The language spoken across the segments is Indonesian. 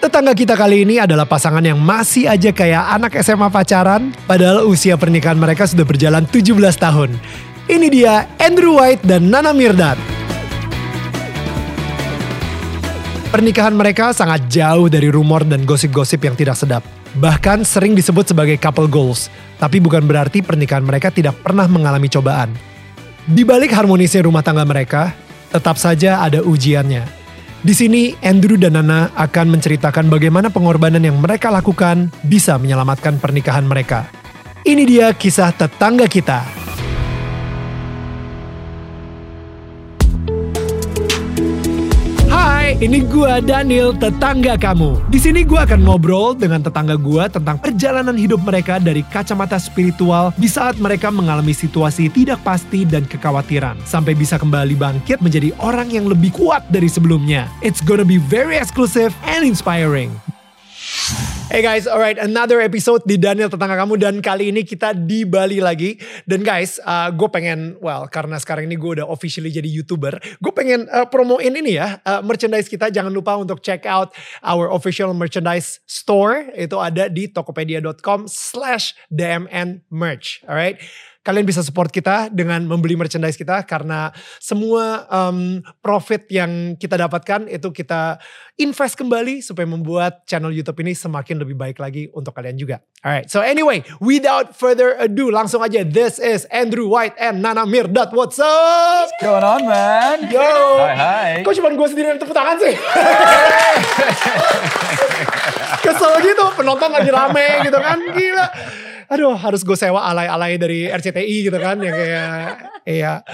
Tetangga kita kali ini adalah pasangan yang masih aja kayak anak SMA pacaran, padahal usia pernikahan mereka sudah berjalan 17 tahun. Ini dia Andrew White dan Nana Mirdad. Pernikahan mereka sangat jauh dari rumor dan gosip-gosip yang tidak sedap. Bahkan sering disebut sebagai couple goals, tapi bukan berarti pernikahan mereka tidak pernah mengalami cobaan. Di balik harmonisnya rumah tangga mereka, tetap saja ada ujiannya. Di sini, Andrew dan Nana akan menceritakan bagaimana pengorbanan yang mereka lakukan bisa menyelamatkan pernikahan mereka. Ini dia kisah tetangga kita. Ini gua Daniel, tetangga kamu. Di sini gua akan ngobrol dengan tetangga gua tentang perjalanan hidup mereka dari kacamata spiritual di saat mereka mengalami situasi tidak pasti dan kekhawatiran sampai bisa kembali bangkit menjadi orang yang lebih kuat dari sebelumnya. It's gonna be very exclusive and inspiring. Hey guys, alright, another episode di Daniel Tetangga Kamu dan kali ini kita di Bali lagi. Dan guys, uh, gue pengen, well karena sekarang ini gue udah officially jadi YouTuber, gue pengen uh, promoin ini ya, uh, merchandise kita. Jangan lupa untuk check out our official merchandise store. Itu ada di tokopedia.com slash DMN merch, alright. Kalian bisa support kita dengan membeli merchandise kita karena semua um, profit yang kita dapatkan itu kita invest kembali supaya membuat channel YouTube ini semakin lebih baik lagi untuk kalian juga. Alright, so anyway, without further ado, langsung aja. This is Andrew White and Nana Mirdad. What's up? What's going on, man? Yo. Hai, hai. Kok cuma gue sendiri yang tepuk tangan sih? Kesel gitu, penonton lagi rame gitu kan. Gila. Aduh, harus gue sewa alay-alay dari RCTI gitu kan. Yang kayak, iya.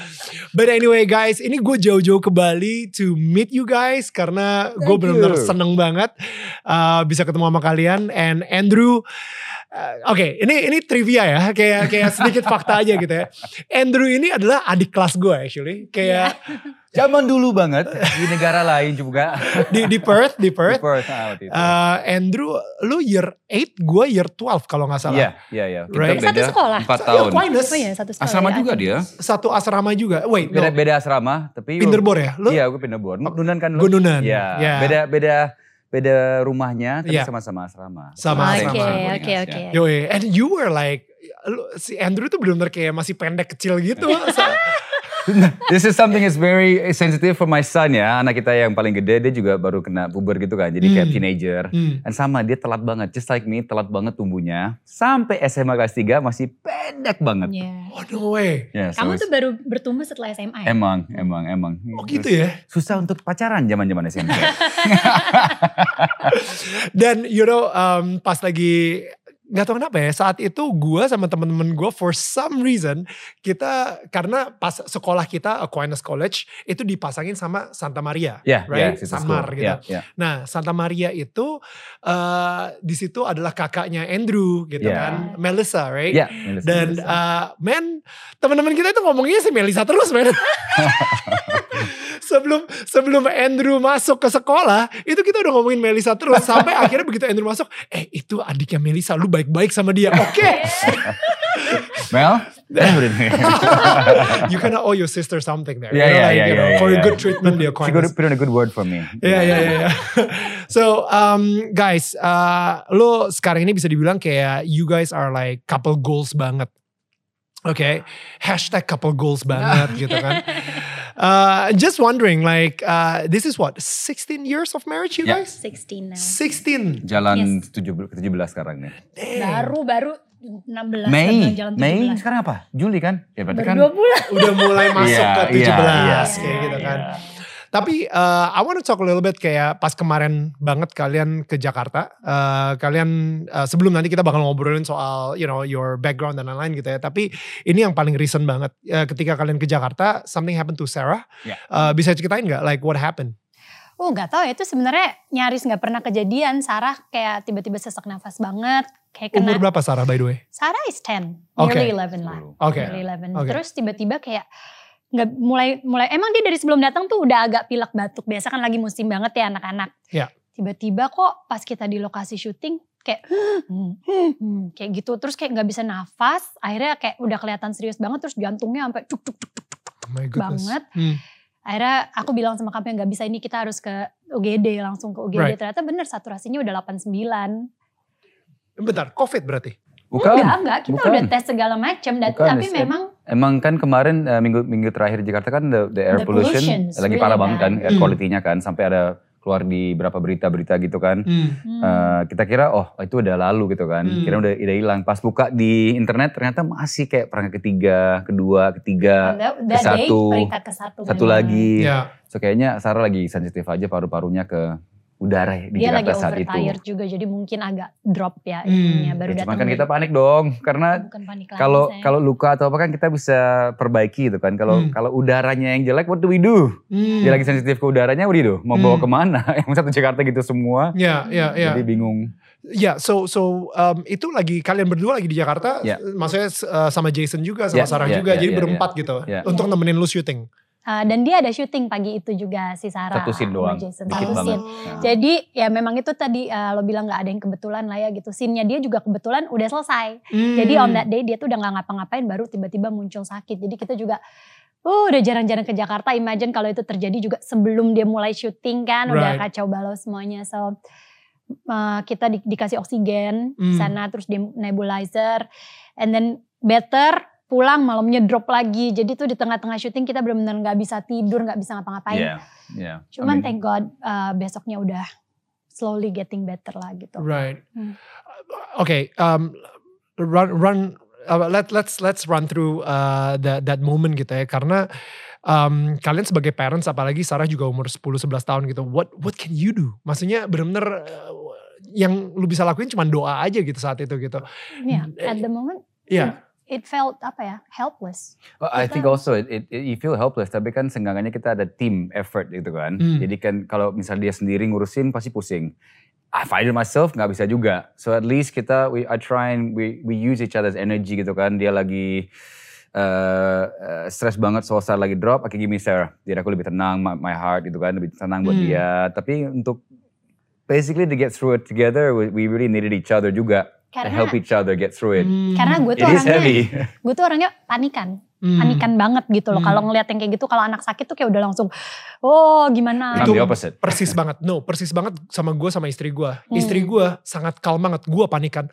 But anyway guys, ini gue jauh-jauh ke Bali to meet you guys. Karena gue you. seneng banget uh, bisa ketemu sama kalian. And Andrew, Uh, Oke, ini ini trivia ya, kayak kayak sedikit fakta aja gitu ya. Andrew ini adalah adik kelas gue actually, kayak Zaman dulu banget di negara lain juga. di di Perth, di Di Perth. Perth, ah, waktu itu. Uh, Andrew, lu year 8, gue year 12 kalau nggak salah. Iya, iya, iya. Kita Right. beda Satu sekolah? Empat Ya, tahun. Aquinas. Oh iya satu sekolah. Asrama ya, juga dia. Satu asrama juga. Wait, no. Beda beda asrama, tapi Pinderbor ya? Lu? Iya, gue Pinderbor. Nunan kan lu? Gue Nunan. Iya. Iya. Beda beda beda rumahnya, tapi Iya. sama-sama asrama. Sama Oke, asrama. oke, oke. Yoi, and you were like, si Andrew tuh benar-benar kayak masih pendek kecil gitu. This is something is very sensitive for my son ya. Anak kita yang paling gede dia juga baru kena puber gitu kan. Jadi kayak Hmm. teenager. Hmm. Dan sama dia telat banget, just like me, telat banget tumbuhnya. Sampai SMA kelas 3 masih pendek banget. Iya. Oh no way. So Kamu tuh baru bertumbuh setelah SMA ya? Emang, emang, emang. Oh gitu ya. Susah untuk pacaran zaman-zaman SMP. Dan you know, um, pas lagi nggak tahu kenapa ya saat itu gue sama temen-temen gue for some reason kita karena pas sekolah kita Aquinas College itu dipasangin sama Santa Maria Ya, right sister Samar school. gitu Ya, ya. nah Santa Maria itu eh di situ adalah kakaknya Andrew gitu Ya. kan Melissa right Ya, dan uh, men teman-teman kita itu ngomongnya si Melisa terus men sebelum sebelum Andrew masuk ke sekolah itu kita udah ngomongin Melisa terus sampai akhirnya begitu Andrew masuk eh itu adiknya Melisa lu baik-baik sama dia oke Mel? you kinda owe your sister something there Yeah, You know, yeah, like, yeah, you know, yeah, for yeah. a good treatment dia She could put in a good word for me. Ya ya ya. ya. So um, guys, uh, lo sekarang ini bisa dibilang kayak you guys are like couple goals banget. Oke, hashtag couple goals banget gitu kan. Uh, just wondering, like, uh, this is what 16 years of marriage, you Yeah. guys? 16 now. 16. Jalan Yes. 17 ke 17 sekarang nih. Baru baru 16 Mei, jalan 17. Mei sekarang apa? Juli kan? Ya berarti Baru kan. dua bulan. Udah mulai masuk Iya, ke 17 iya, iya, kayak gitu kan. iya. Tapi uh, I want to talk a little bit kayak pas kemarin banget kalian ke Jakarta. Uh, kalian uh, sebelum nanti kita bakal ngobrolin soal you know your background dan lain-lain gitu ya. Tapi ini yang paling recent banget. Uh, ketika kalian ke Jakarta, something happened to Sarah. Ya. Uh, bisa ceritain nggak like what happened? Oh nggak tahu ya itu sebenarnya nyaris nggak pernah kejadian. Sarah kayak tiba-tiba sesak nafas banget. Kayak kena. Umur berapa Sarah by the way? Sarah is 10, Oke. nearly 11 lah. Oke. Nearly 11. Oke. Terus tiba-tiba kayak nggak mulai mulai emang dia dari sebelum datang tuh udah agak pilek batuk biasa kan lagi musim banget ya anak-anak. Ya. Tiba-tiba kok pas kita di lokasi syuting kayak kayak gitu terus kayak nggak bisa nafas akhirnya kayak udah kelihatan serius banget terus jantungnya sampai cuk cuk cuk cuk goodness. banget. Hmm. akhirnya aku bilang sama kamu yang nggak bisa ini kita harus ke UGD langsung ke UGD Right. ternyata bener saturasinya udah 89 Bentar, COVID berarti? Bukan. enggak enggak kita bukan. udah tes segala macam dan Bukan, tapi it's- memang Emang kan kemarin eh, minggu minggu terakhir di Jakarta kan the, the air The pollution lagi really parah banget kan air Hmm. quality-nya kan sampai ada keluar di berapa berita-berita gitu kan. Hmm. hmm, Eh, kita kira oh itu udah lalu gitu kan. Hmm. Kira udah udah hilang. Pas buka di internet ternyata masih kayak perangkat ketiga, kedua, ketiga, ke satu, peringkat ke satu lagi. Ya. So kayaknya Sarah lagi sensitif aja paru-parunya ke udara di dia Jakarta lagi saat itu. overtired juga jadi mungkin agak drop ya Hmm. ininya baru Ya, datang cuman kan kita panik dong karena bukan panik lagi, kalau kalau luka atau apa kan kita bisa perbaiki gitu kan. Kalau Hmm. kalau udaranya yang jelek what do we do? Hmm. Dia lagi sensitif ke udaranya what do do? Mau bawa Hmm. ke mana? Yang satu Jakarta gitu semua. Ya, ya, ya. Jadi bingung. Ya, so so um, itu lagi kalian berdua lagi di Jakarta, Ya. maksudnya uh, sama Jason juga, sama Ya, Sarah ya, juga, ya, jadi ya, berempat gitu Ya. untuk nemenin lu syuting. Uh, dan dia ada syuting pagi itu juga si Sarah Satu scene sama doang. Jason Dikit satu banget. scene. Nah. Jadi ya memang itu tadi uh, lo bilang nggak ada yang kebetulan lah ya gitu. Scene-nya dia juga kebetulan udah selesai. Jadi Hmm. on that day dia tuh udah nggak ngapa-ngapain baru tiba-tiba muncul sakit. Jadi kita juga uh, udah jarang-jarang ke Jakarta. Imagine kalau itu terjadi juga sebelum dia mulai syuting kan udah Right. kacau balau semuanya. So uh, kita di- dikasih oksigen Hmm. di sana terus di nebulizer and then better pulang malamnya drop lagi. Jadi tuh di tengah-tengah syuting kita benar-benar nggak bisa tidur, nggak bisa ngapa-ngapain. Iya, iya. Cuman I mean, thank God uh, besoknya udah slowly getting better lah gitu. Right. Hmm. Okay. Um, run run. Uh, let let's let's run through uh, that that moment gitu ya karena um, kalian sebagai parents apalagi Sarah juga umur 10 11 tahun gitu. What what can you do? Maksudnya benar-benar uh, yang lu bisa lakuin cuma doa aja gitu saat itu gitu. Yeah, at the moment Iya. It felt apa ya helpless. Well, I think also it, it, it- you feel helpless tapi kan senggangannya kita ada team effort gitu kan. Hmm. Jadi kan kalau misal dia sendiri ngurusin pasti pusing. I find it myself nggak bisa juga. So at least kita we I try and we we use each other's energy gitu kan. Dia lagi uh, uh, stress banget soal Sarah lagi drop, oke give me Sarah. Jadi aku lebih tenang my, my heart gitu kan, lebih tenang buat Hmm. dia. Tapi untuk basically to get through it together we, we really needed each other juga Karena help each other get through it. Hmm. karena gue It tuh is orangnya heavy. gue tuh orangnya panikan, Hmm. panikan banget gitu loh. Hmm. Kalau ngeliat yang kayak gitu, kalau anak sakit tuh kayak udah langsung, oh gimana? I'm Itu- persis banget. No, persis banget sama gue sama istri gue. Hmm. Istri gue sangat calm banget. Gue panikan.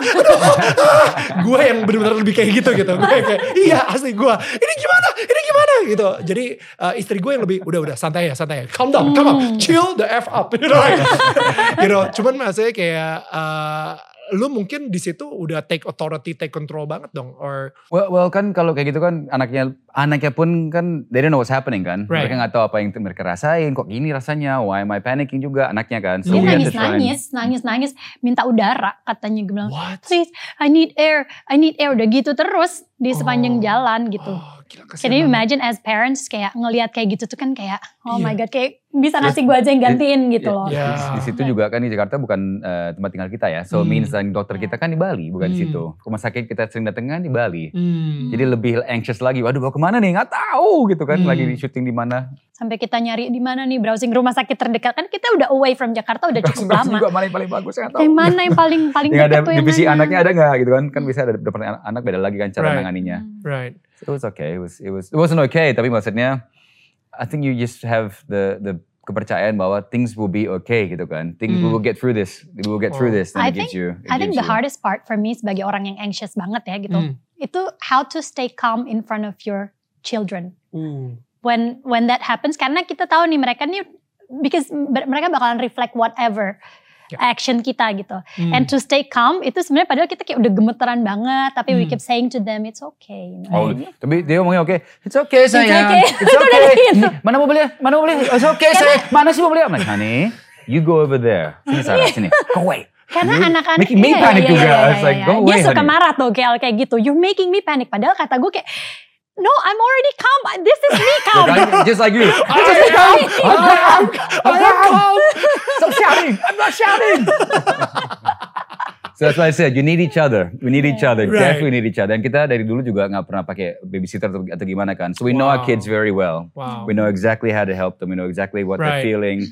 gue yang benar-benar lebih kayak gitu gitu. Gue kayak iya asli gue. Ini gimana? Ini gimana? Gitu. Jadi uh, istri gue yang lebih udah udah santai ya santai ya. Calm down, come on, Hmm. chill the f up. You know, like, you know, cuman maksudnya kayak uh, lu mungkin di situ udah take authority, take control banget dong. Or Well, well kan kalau kayak gitu kan anaknya anaknya pun kan they don't know what's happening kan. Right. Mereka nggak tahu apa yang mereka rasain. Kok gini rasanya? Why am I panicking juga anaknya kan? Dia we have nangis nangis, nangis nangis, minta udara katanya gue bilang, what? please, I need air, I need air, udah gitu terus di sepanjang Oh. jalan gitu. Oh, gila, Can you imagine as parents kayak ngelihat kayak gitu tuh kan kayak oh my Iya. god kayak bisa ngasih gue aja yang gantiin gitu loh. Ya. Di, di situ juga kan di Jakarta bukan eh, tempat tinggal kita ya. So Hmm. means dan dokter kita kan di Bali, bukan di Hmm. situ. Rumah sakit kita sering datang kan di Bali. Hmm. Jadi lebih anxious lagi. Waduh, bawa ke mana nih? Nggak tahu gitu kan. Hmm. Lagi di syuting di mana. Sampai kita nyari di mana nih browsing rumah sakit terdekat kan kita udah away from Jakarta udah cukup Browsing lama. juga mana yang paling bagus tahu. Yang mana yang paling paling Yang ada dekat tuh yang divisi mana? anaknya ada nggak gitu kan? Kan bisa ada depan anak beda lagi kan cara Right. nanganinya. Hmm. Right. So it was okay. It was it was it wasn't okay. Tapi maksudnya, I think you just have the the kepercayaan bahwa things will be okay gitu kan. Things we Hmm. will get through this. We will get through Oh. this. And I it gives you. it I think the you- hardest part for me sebagai orang yang anxious banget ya gitu. Hmm. Itu how to stay calm in front of your children. Uh. When when that happens karena kita tahu nih mereka nih because mereka bakalan reflect whatever Ya. action kita gitu. Hmm. And to stay calm itu sebenarnya padahal kita kayak udah gemeteran banget tapi we Hmm. keep saying to them it's okay. You know, Oh, tapi dia ngomongnya oke. It's okay sayang. okay. It's udah okay. gitu. Mana mau beli? Mana mau beli? It's okay sayang. Mana sih mau beli? I'm like, honey, you go over there. Sini Sarah, sini. Go away. Karena anak-anak making me iya, panic iya, juga. iya, It's iya, like, iya. Dia suka honey. marah tuh kayak kayak gitu. You're making me panic. Padahal kata gue kayak No, I'm already calm. This is me calm. Just like you. I am, I am, I am calm. Stop shouting. I'm not shouting. so that's why I said you need each other. We need each other. Right. Definitely need each other. Dan kita dari dulu juga nggak pernah pakai babysitter atau, atau gimana kan. So we know our Wow. kids very well. Wow. We know exactly how to help them. We know exactly what Right. they're feeling.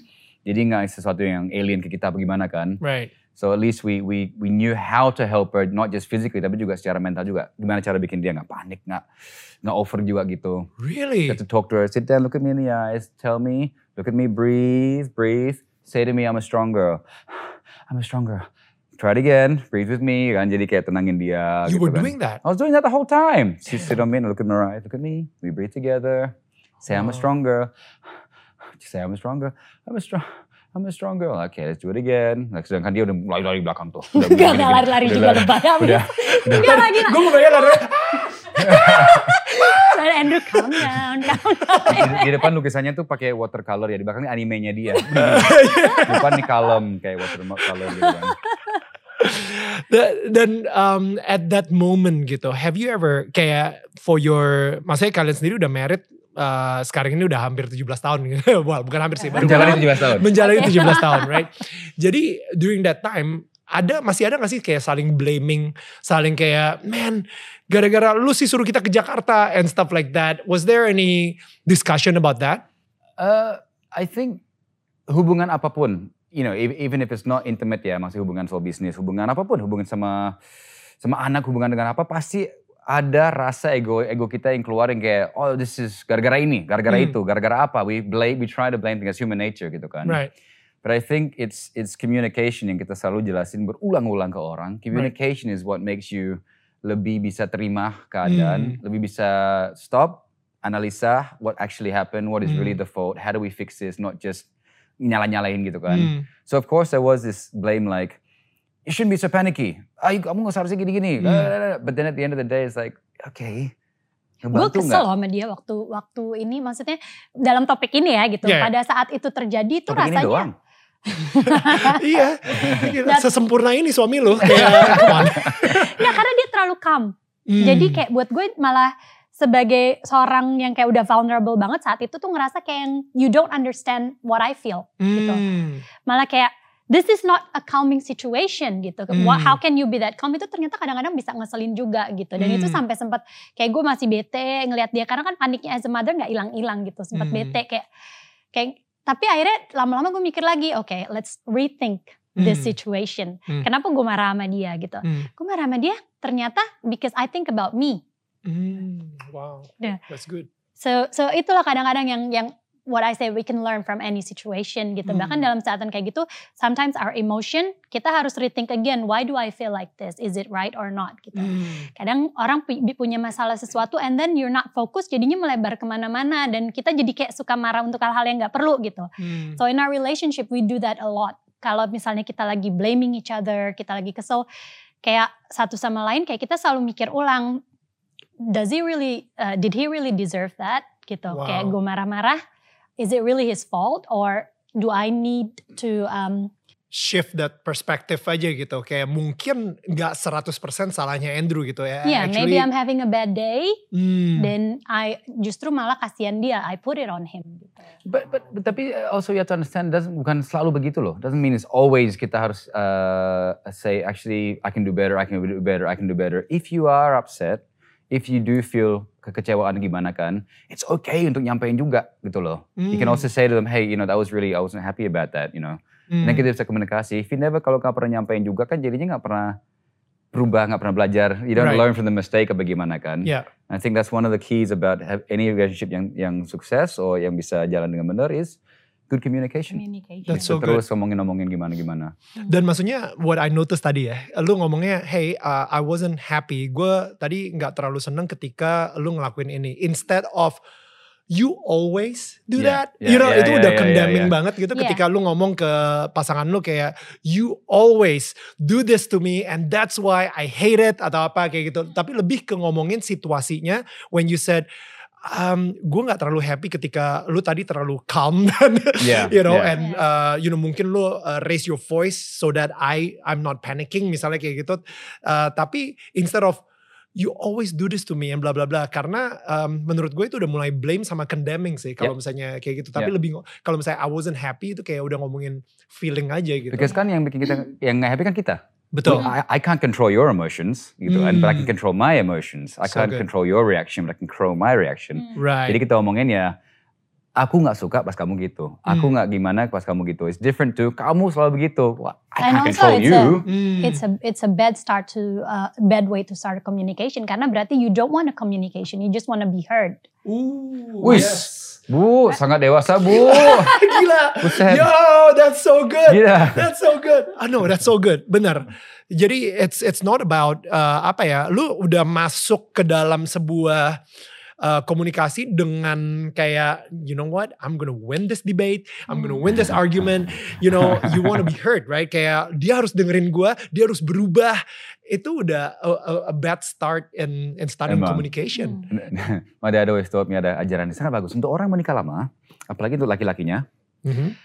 Jadi nggak sesuatu yang alien ke kita apa gimana kan. Right. So at least we we we knew how to help her, not just physically, tapi juga secara mental juga. Gimana cara bikin dia nggak panik, nggak nggak over juga gitu. Really? Got to talk to her, sit down, look at me in the eyes, tell me, look at me, breathe, breathe. Say to me, I'm a strong girl. I'm a strong girl. Try it again, breathe with me, kan jadi kayak tenangin dia. You gitu were kan. doing that? I was doing that the whole time. She sit on me and look at me, right, look at me. We breathe together. Say I'm a Wow. strong girl. Just say I'm a strong girl. I'm a strong. I'm a strong girl. Okay, let's do it again. Like, sedangkan dia udah mulai dari belakang tuh. Udah Gak, lari-lari Udah juga lari. lebay abis. Udah. Gak lagi lah. Gue mau ada. Dan Andrew calm down, calm down. di, di depan lukisannya tuh pakai watercolor ya, di belakang ini animenya dia. di depan nih kalem kayak watercolor gitu kan. Da- Dan um, at that moment gitu, have you ever kayak for your, maksudnya kalian sendiri udah married, uh, sekarang ini udah hampir 17 tahun gitu. Wah, bukan hampir sih, baru Menjalani 17 tahun. menjalani Oke. 17 tahun, right? Jadi during that time ada masih ada gak sih kayak saling blaming, saling kayak man gara-gara lu sih suruh kita ke Jakarta and stuff like that. Was there any discussion about that? Uh, I think hubungan apa pun, you know, e- even if it's not intimate ya, masih hubungan soal bisnis, hubungan apa pun, hubungan sama sama anak, hubungan dengan apa, pasti ada rasa ego ego kita yang keluar yang kayak, oh this is gara-gara ini, gara-gara Hmm. itu, gara-gara apa, we blame, we try to blame things human nature gitu kan. Right. But I think it's it's communication yang kita selalu jelasin berulang-ulang ke orang. Communication is what makes you lebih bisa terima keadaan, lebih bisa stop, analisa what actually happened, what is really Hmm. the fault, how do we fix this, not just nyala-nyalain gitu kan. Hmm. So of course there was this blame like, you shouldn't be so panicky. Ayo kamu gak seharusnya gini-gini. Hmm. But then at the end of the day it's like, okay. Gue kesel loh sama dia waktu waktu ini maksudnya dalam topik ini ya gitu. Yeah. Pada saat itu terjadi tuh Topik ini rasanya doang. iya. Sesempurna ini suami lu. Kayak, on. Nggak, karena dia terlalu calm. Hmm. Jadi kayak buat gue malah sebagai seorang yang kayak udah vulnerable banget saat itu tuh ngerasa kayak yang you don't understand what I feel. gitu. Hmm. Malah kayak this is not a calming situation gitu. Hmm. What- How can you be that calm itu ternyata kadang-kadang bisa ngeselin juga gitu. Dan itu Hmm. sampai sempat kayak gue masih bete ngelihat dia karena kan paniknya as a mother nggak hilang-hilang gitu. Sempat Hmm. bete kayak kayak tapi akhirnya lama-lama gue mikir lagi, oke, let's rethink this Hmm. situation. Hmm. Kenapa gue marah sama dia gitu? Hmm. Gue marah sama dia ternyata because I think about me. Hmm. Wow. Yeah. That's good. So so itulah kadang-kadang yang yang what I say we can learn from any situation gitu. Hmm. Bahkan dalam saatan kayak gitu, sometimes our emotion kita harus rethink again. Why do I feel like this? Is it right or not? Gitu. Hmm. Kadang orang pu- punya masalah sesuatu and then you're not focus, jadinya melebar ke mana-mana dan kita jadi kayak suka marah untuk hal-hal yang nggak perlu gitu. Hmm. So in our relationship we do that a lot. Kalau misalnya kita lagi blaming each other, kita lagi kesel, kayak satu sama lain kayak kita selalu mikir ulang, does he really, uh, did he really deserve that? Gitu. Wow. Kayak gue marah-marah, is it really his fault or do I need to um, shift that perspective aja gitu. Kayak mungkin nggak 100% salahnya Andrew gitu ya. yeah, maybe Actually, I'm having a bad day, hmm. then I justru malah kasihan dia, I put it on him. Gitu. But, but, but tapi uh, also you have to understand doesn't bukan selalu begitu loh. Doesn't mean it's always kita harus uh, say actually I can do better, I can do better, I can do better. If you are upset, if you do feel kekecewaan gimana kan, it's okay untuk nyampein juga gitu loh. You can Hmm. also say to them, hey, you know that was really I wasn't happy about that, you know. Hmm. Dan kita bisa komunikasi. If you never kalau nggak pernah nyampein juga kan jadinya nggak pernah berubah, nggak pernah belajar. You don't Right. learn from the mistake apa gimana kan. Yeah. I think that's one of the keys about any relationship yang yang sukses or yang bisa jalan dengan benar is good communication. Communication. That's so terus ngomongin-ngomongin gimana-gimana. Dan maksudnya what I noticed tadi ya, lu ngomongnya, hey uh, I wasn't happy. Gue tadi nggak terlalu seneng ketika lu ngelakuin ini. Instead of you always do Yeah, that. yeah, you know, yeah, itu yeah, udah yeah, condemning yeah. banget gitu Yeah. ketika lu ngomong ke pasangan lu kayak you always do this to me and that's why I hate it atau apa kayak gitu. Tapi lebih ke ngomongin situasinya when you said um, gue nggak terlalu happy ketika lu tadi terlalu calm dan Yeah, you know yeah. and uh, you know mungkin lu uh, raise your voice so that I I'm not panicking misalnya kayak gitu. Uh, tapi instead of you always do this to me and bla bla bla. Karena um, menurut gue itu udah mulai blame sama condemning sih kalau misalnya kayak gitu. Tapi Yeah. lebih kalau misalnya I wasn't happy itu kayak udah ngomongin feeling aja gitu. Because kan yang bikin kita yang nggak happy kan kita. Betul I, I can't control your emotions gitu kan, but I can Hmm. control my emotions. I So can't good. control your reaction, but I can control my reaction. Hmm. right Jadi kita omongin ya, aku nggak suka pas kamu gitu. Aku Hmm. nggak gimana pas kamu gitu. It's different too. Kamu selalu begitu. Wah, I And can't also control it's you. Hmm. it's a it's a bad start to uh, bad way to start a communication karena berarti you don't want a communication you just want to be heard Ooh, Wih, yes. Bu, sangat dewasa bu. Gila. Buset. Yo, that's so good. Gila. That's so good. I know, that's so good. Benar. Jadi it's it's not about uh, apa ya? Lu udah masuk ke dalam sebuah uh, komunikasi dengan kayak you know what? I'm gonna win this debate. I'm gonna win this argument. You know, you wanna be heard, right? Kayak dia harus dengerin gua, dia harus berubah. Itu udah a, a- a bad start in in starting Emang. communication. Dad always told me ada ajaran yang sangat bagus. Untuk orang menikah lama, apalagi untuk laki-lakinya, Mhm.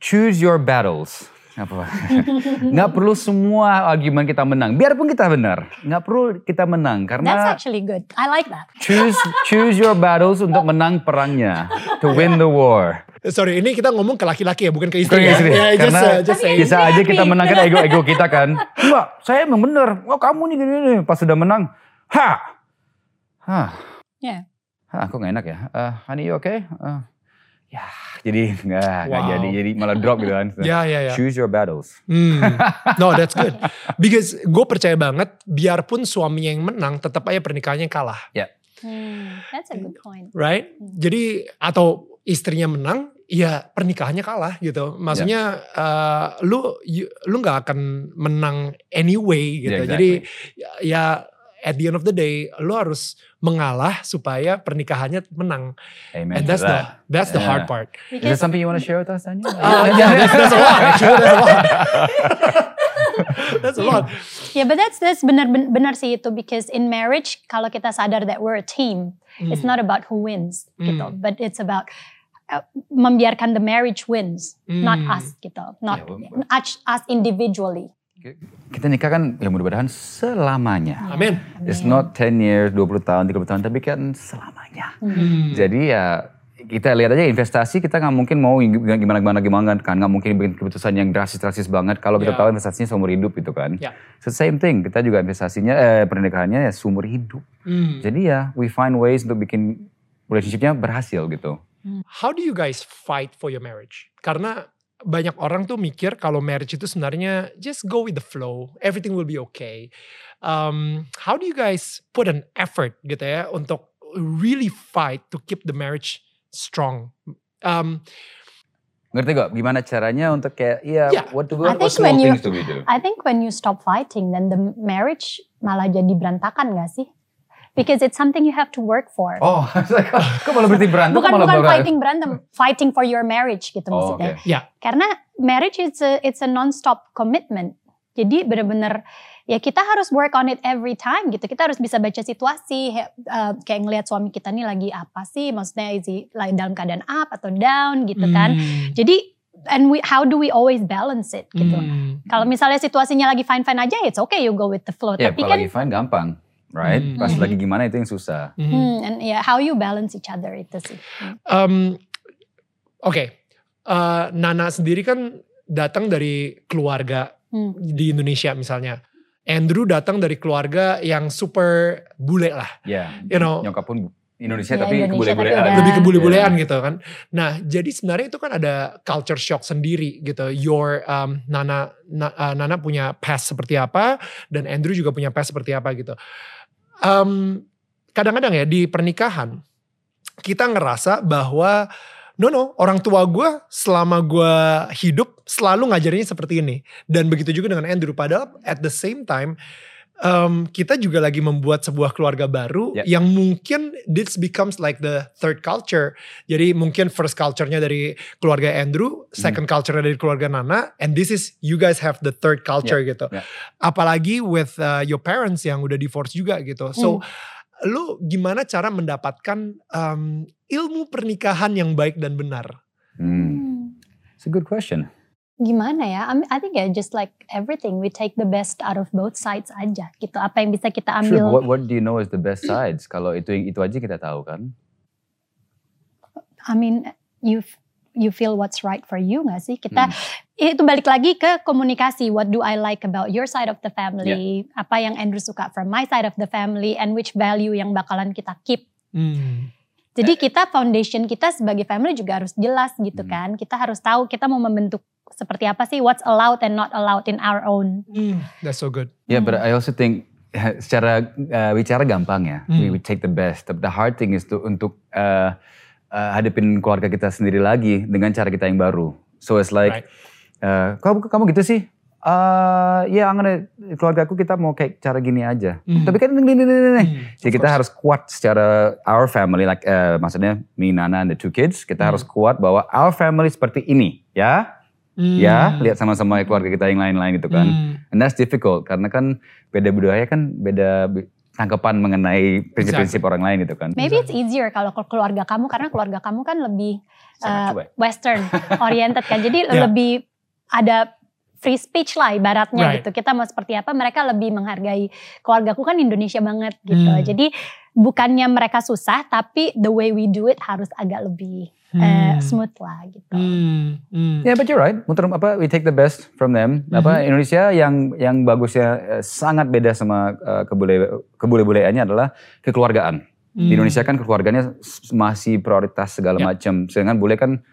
choose your battles. Apa? Nggak perlu semua argumen kita menang. Biarpun kita benar, nggak perlu kita menang that's karena actually good I like that choose choose your battles untuk menang perangnya, to win the war. Sorry, ini kita ngomong ke laki-laki ya, bukan ke istri ke ya. istri. Ya, just, Karena uh, just saying. Bisa aja kita menangkan ego-ego kita kan. Enggak, saya emang bener. Oh kamu nih gini-gini. Pas sudah menang, ha, ha, Yeah. ha, kok gak enak ya? Uh, honey, you okay? Uh, ya, jadi nggak Wow. jadi jadi malah drop gitu kan. Ya, ya, ya. Choose your battles. Hmm. No, that's good. Because gue percaya banget, biarpun suaminya yang menang, tetap aja pernikahannya kalah, Hmm, that's a good point right? Hmm. Jadi atau istrinya menang, ya pernikahannya kalah gitu. Maksudnya eh, lu you- lu nggak akan menang anyway gitu. Yeah, Jadi ya, ya at the end of the day, lu harus mengalah supaya pernikahannya menang. Amen. And that's the that. that's the hard Yeah. part. Is there something you want to share with us, Daniel? Uh, yeah, that's, that's a lot. Actually, that's a lot. that's a lot. Yeah, but that's that's benar ben- benar sih itu because in marriage kalau kita sadar that we're a team, it's Hmm. not about who wins gitu, Hmm. but it's about uh, membiarkan the marriage wins, not Hmm. us gitu, not us, us individually. Kita nikah kan ya mudah-mudahan selamanya. Amin. It's not 10 years, 20 tahun, 30 tahun, tapi kan selamanya. Hmm. Jadi ya kita lihat aja investasi kita nggak mungkin mau gimana gimana gimana kan nggak mungkin bikin keputusan yang drastis drastis banget kalau kita Ya. tahu investasinya seumur hidup gitu kan. Ya. So same thing kita juga investasinya eh, pernikahannya ya seumur hidup. Hmm. Jadi ya we find ways untuk bikin relationshipnya berhasil gitu. How do you guys fight for your marriage? Karena banyak orang tuh mikir kalau marriage itu sebenarnya just go with the flow, everything will be okay. Um, how do you guys put an effort gitu ya untuk really fight to keep the marriage strong? Um, Ngerti gak? Gimana caranya untuk kayak iya Ya. what to I what, think what small when you- things do we do? I think when you stop fighting, then the marriage malah jadi berantakan gak sih? Because it's something you have to work for. Oh, kok, kok malah berhenti berantem? bukan malah bukan berantem? fighting berantem, fighting for your marriage gitu Oh, maksudnya. oke. ya, Karena marriage it's a it's a non-stop commitment. Jadi bener-bener ya kita harus work on it every time gitu. Kita harus bisa baca situasi, he- uh, kayak ngelihat suami kita nih lagi apa sih, maksudnya is he lagi dalam keadaan up atau down gitu kan. Hmm. Jadi and we how do we always balance it gitu. Hmm. Kalau misalnya situasinya lagi fine-fine aja, it's okay you go with the flow. Ya, Tapi kalau kan lagi fine gampang, right? Hmm. Pas Hmm. lagi gimana itu yang susah. Hmm. hmm, and yeah, how you balance each other itu sih. Um, Oke, Uh, Nana sendiri kan datang dari keluarga Hmm. di Indonesia misalnya. Andrew datang dari keluarga yang super bule lah, Ya, you know, nyokap pun Indonesia Ya, tapi kebule-bulean. lebih ke bule-bulean Iya. gitu kan. Nah, jadi sebenarnya itu kan ada culture shock sendiri gitu. Your um, Nana Na- uh, Nana punya past seperti apa dan Andrew juga punya past seperti apa gitu. Um, kadang-kadang ya di pernikahan kita ngerasa bahwa no no orang tua gue selama gue hidup selalu ngajarinnya seperti ini. Dan begitu juga dengan Andrew padahal at the same time um, kita juga lagi membuat sebuah keluarga baru Ya. yang mungkin this becomes like the third culture jadi mungkin first culture-nya dari keluarga Andrew second culture dari keluarga Nana and this is you guys have the third culture gitu ya. apalagi with uh, your parents yang udah divorce juga gitu so lu gimana cara mendapatkan um, ilmu pernikahan yang baik dan benar? Hmm. Hmm. It's a good question. Gimana ya? I, mean, I think ya just like everything, we take the best out of both sides aja gitu. Apa yang bisa kita Sure, ambil? but what, what do you know is the best sides? Kalau itu itu aja kita tahu kan. I mean, you you feel what's right for you nggak sih? Kita Hmm. itu balik lagi ke komunikasi. What do I like about your side of the family? Apa yang Andrew suka from my side of the family? And which value yang bakalan kita keep? Hmm. Jadi kita foundation kita sebagai family juga harus jelas gitu Hmm. kan. Kita harus tahu kita mau membentuk seperti apa sih what's allowed and not allowed in our own. Hmm, that's so good. Yeah, but I also think secara uh, bicara gampang ya, we, Hmm. we take the best. But the hard thing is to untuk uh, uh, hadapin keluarga kita sendiri lagi dengan cara kita yang baru. So it's like, Right. uh, kamu kamu gitu sih? Uh, ya, yeah, keluarga aku kita mau kayak cara gini aja. Hmm. Tapi kan ini, ini, ini, ini. Hmm, Jadi of kita course. harus kuat secara our family, like uh, maksudnya me, Nana, and the two kids. Kita Hmm. harus kuat bahwa our family seperti ini, ya, Hmm. ya. Lihat sama-sama keluarga kita yang lain-lain gitu kan. Hmm. And that's difficult karena kan beda budaya kan beda tangkapan mengenai prinsip-prinsip orang lain gitu kan. Maybe it's easier kalau ke keluarga kamu karena keluarga kamu kan lebih Sangat uh, cuek. western oriented kan. Jadi Yeah. lebih ada free speech lah ibaratnya Right. gitu. Kita mau seperti apa mereka lebih menghargai keluargaku kan Indonesia banget gitu. Hmm. Jadi bukannya mereka susah tapi the way we do it harus agak lebih uh, Hmm. smooth lah gitu. Hmm. Hmm. Yeah, but you're right. Muter apa we take the best from them. Apa Mhm. Indonesia yang yang bagusnya eh, sangat beda sama uh, kebule kebule-buleannya adalah kekeluargaan. Di Hmm. Indonesia kan keluarganya masih prioritas segala Ya. macam. Sedangkan bule kan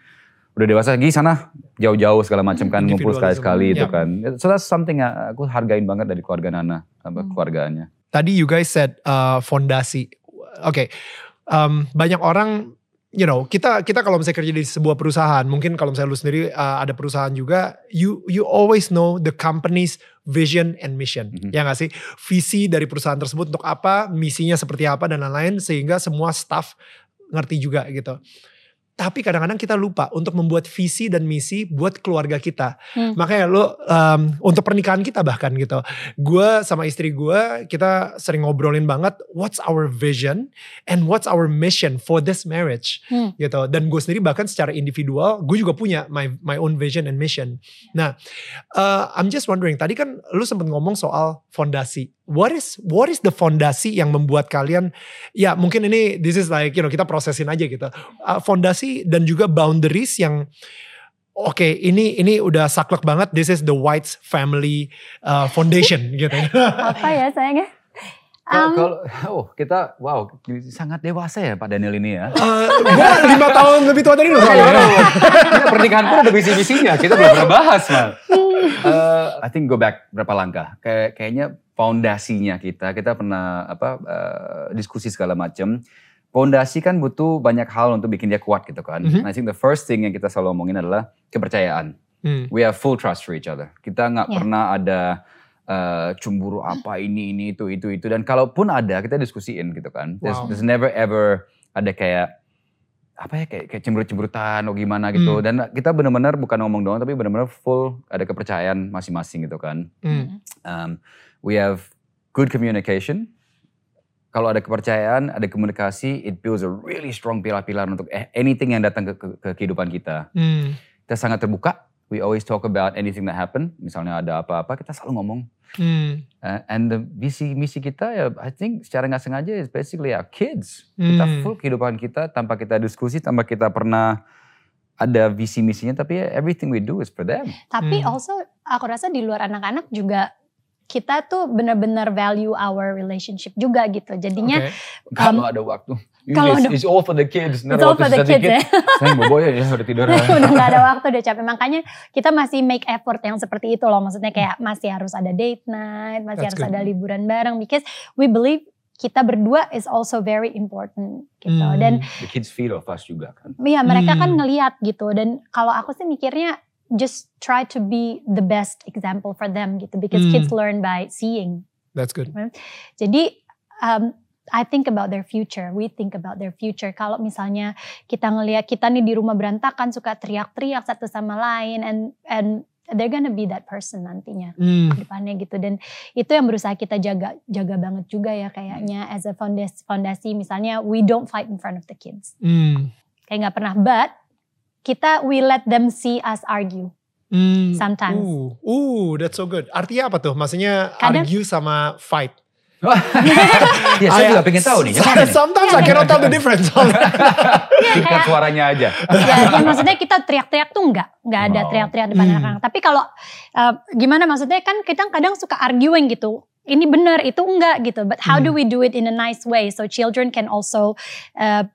udah dewasa lagi sana jauh-jauh segala macam kan ngumpul sekali-sekali itu Ya. kan. So that's something yang aku hargain banget dari keluarga Nana, apa Hmm. keluarganya. Tadi you guys said uh, fondasi. Oke, um, banyak orang, you know, kita kita kalau misalnya kerja di sebuah perusahaan, mungkin kalau misalnya lu sendiri uh, ada perusahaan juga, you you always know the company's vision and mission, Mhm. ya nggak sih? Visi dari perusahaan tersebut untuk apa, misinya seperti apa dan lain-lain, sehingga semua staff ngerti juga gitu. Tapi kadang-kadang kita lupa untuk membuat visi dan misi buat keluarga kita. Hmm. Makanya lo um, untuk pernikahan kita bahkan gitu. Gue sama istri gue kita sering ngobrolin banget what's our vision and what's our mission for this marriage Hmm. gitu. Dan gue sendiri bahkan secara individual gue juga punya my my own vision and mission. Nah, uh, I'm just wondering tadi kan lu sempat ngomong soal fondasi. What is what is the fondasi yang membuat kalian ya mungkin ini this is like you know kita prosesin aja gitu. Uh, fondasi dan juga boundaries yang Oke, ini ini udah saklek banget. This is the White's family uh, foundation gitu. Apa ya sayangnya? Kalau, Um, kalau oh kita wow sangat dewasa ya Pak Daniel ini ya. Uh, gue lima tahun lebih tua dari lu soalnya. Kita pernikahan pun ada visi-visinya, kita belum pernah bahas mal. Eh, I think go back berapa langkah. Kayak kayaknya fondasinya kita, kita pernah apa eh, diskusi segala macam. Fondasi kan butuh banyak hal untuk bikin dia kuat gitu kan. Mhm. I think the first thing yang kita selalu omongin adalah kepercayaan. Hmm. We have full trust for each other. Kita nggak Yeah. pernah ada eh, cemburu apa ini ini itu itu itu dan kalaupun ada kita diskusiin gitu kan. There's, Wow. there's never ever ada kayak apa ya kayak, kayak cemberut-cemberutan atau gimana gitu. Hmm. Dan kita benar-benar bukan ngomong doang tapi benar-benar full ada kepercayaan masing-masing gitu kan. Hmm. Um, we have good communication. Kalau ada kepercayaan, ada komunikasi, it builds a really strong pilar-pilar untuk eh, anything yang datang ke, ke, ke kehidupan kita Hmm. kita sangat terbuka. We always talk about anything that happen. Misalnya ada apa-apa, kita selalu ngomong. Hmm. Uh, and the visi misi kita ya, I think secara nggak sengaja is basically our kids. Kita Hmm. full kehidupan kita tanpa kita diskusi, tanpa kita pernah ada visi misinya, tapi ya, everything we do is for them. Tapi Hmm. also aku rasa di luar anak-anak juga kita tuh benar-benar value our relationship juga gitu. Jadinya Oke. Kalau ada waktu, kalau it's, ada- it's all for the kids. It's all waktu for the kids ya. Saya bobo ya, ya udah tidur. udah gak ada waktu udah capek makanya kita masih make effort yang seperti itu loh maksudnya kayak masih harus ada date night masih That's harus good. ada liburan bareng because we believe kita berdua is also very important gitu Hmm. dan the kids feel of us juga kan. ya mereka kan Hmm. ngeliat gitu dan kalau aku sih mikirnya just try to be the best example for them gitu because Hmm. kids learn by seeing That's good. jadi um, I think about their future, we think about their future. Kalau misalnya kita ngelihat kita nih di rumah berantakan suka teriak-teriak satu sama lain and and they're gonna be that person nantinya Hmm. ke depannya gitu dan itu yang berusaha kita jaga jaga banget juga ya kayaknya as a fondasi, fondasi misalnya we don't fight in front of the kids Hmm. kayak nggak pernah but kita we let them see us argue Hmm. Sometimes. Uh, uh, that's so good. Artinya apa tuh? Maksudnya Kadang- argue sama fight. ya, saya I- juga pengen tahu nih. Sometimes I cannot tell the difference. Tingkat kayak- suaranya aja. ya, ya maksudnya kita teriak-teriak tuh enggak, enggak ada Oh. teriak-teriak depan Hmm. anak-anak. Tapi kalau uh, gimana maksudnya kan kita kadang suka arguing gitu. Ini benar, itu enggak gitu. But how do Hmm. we do it in a nice way so children can also uh,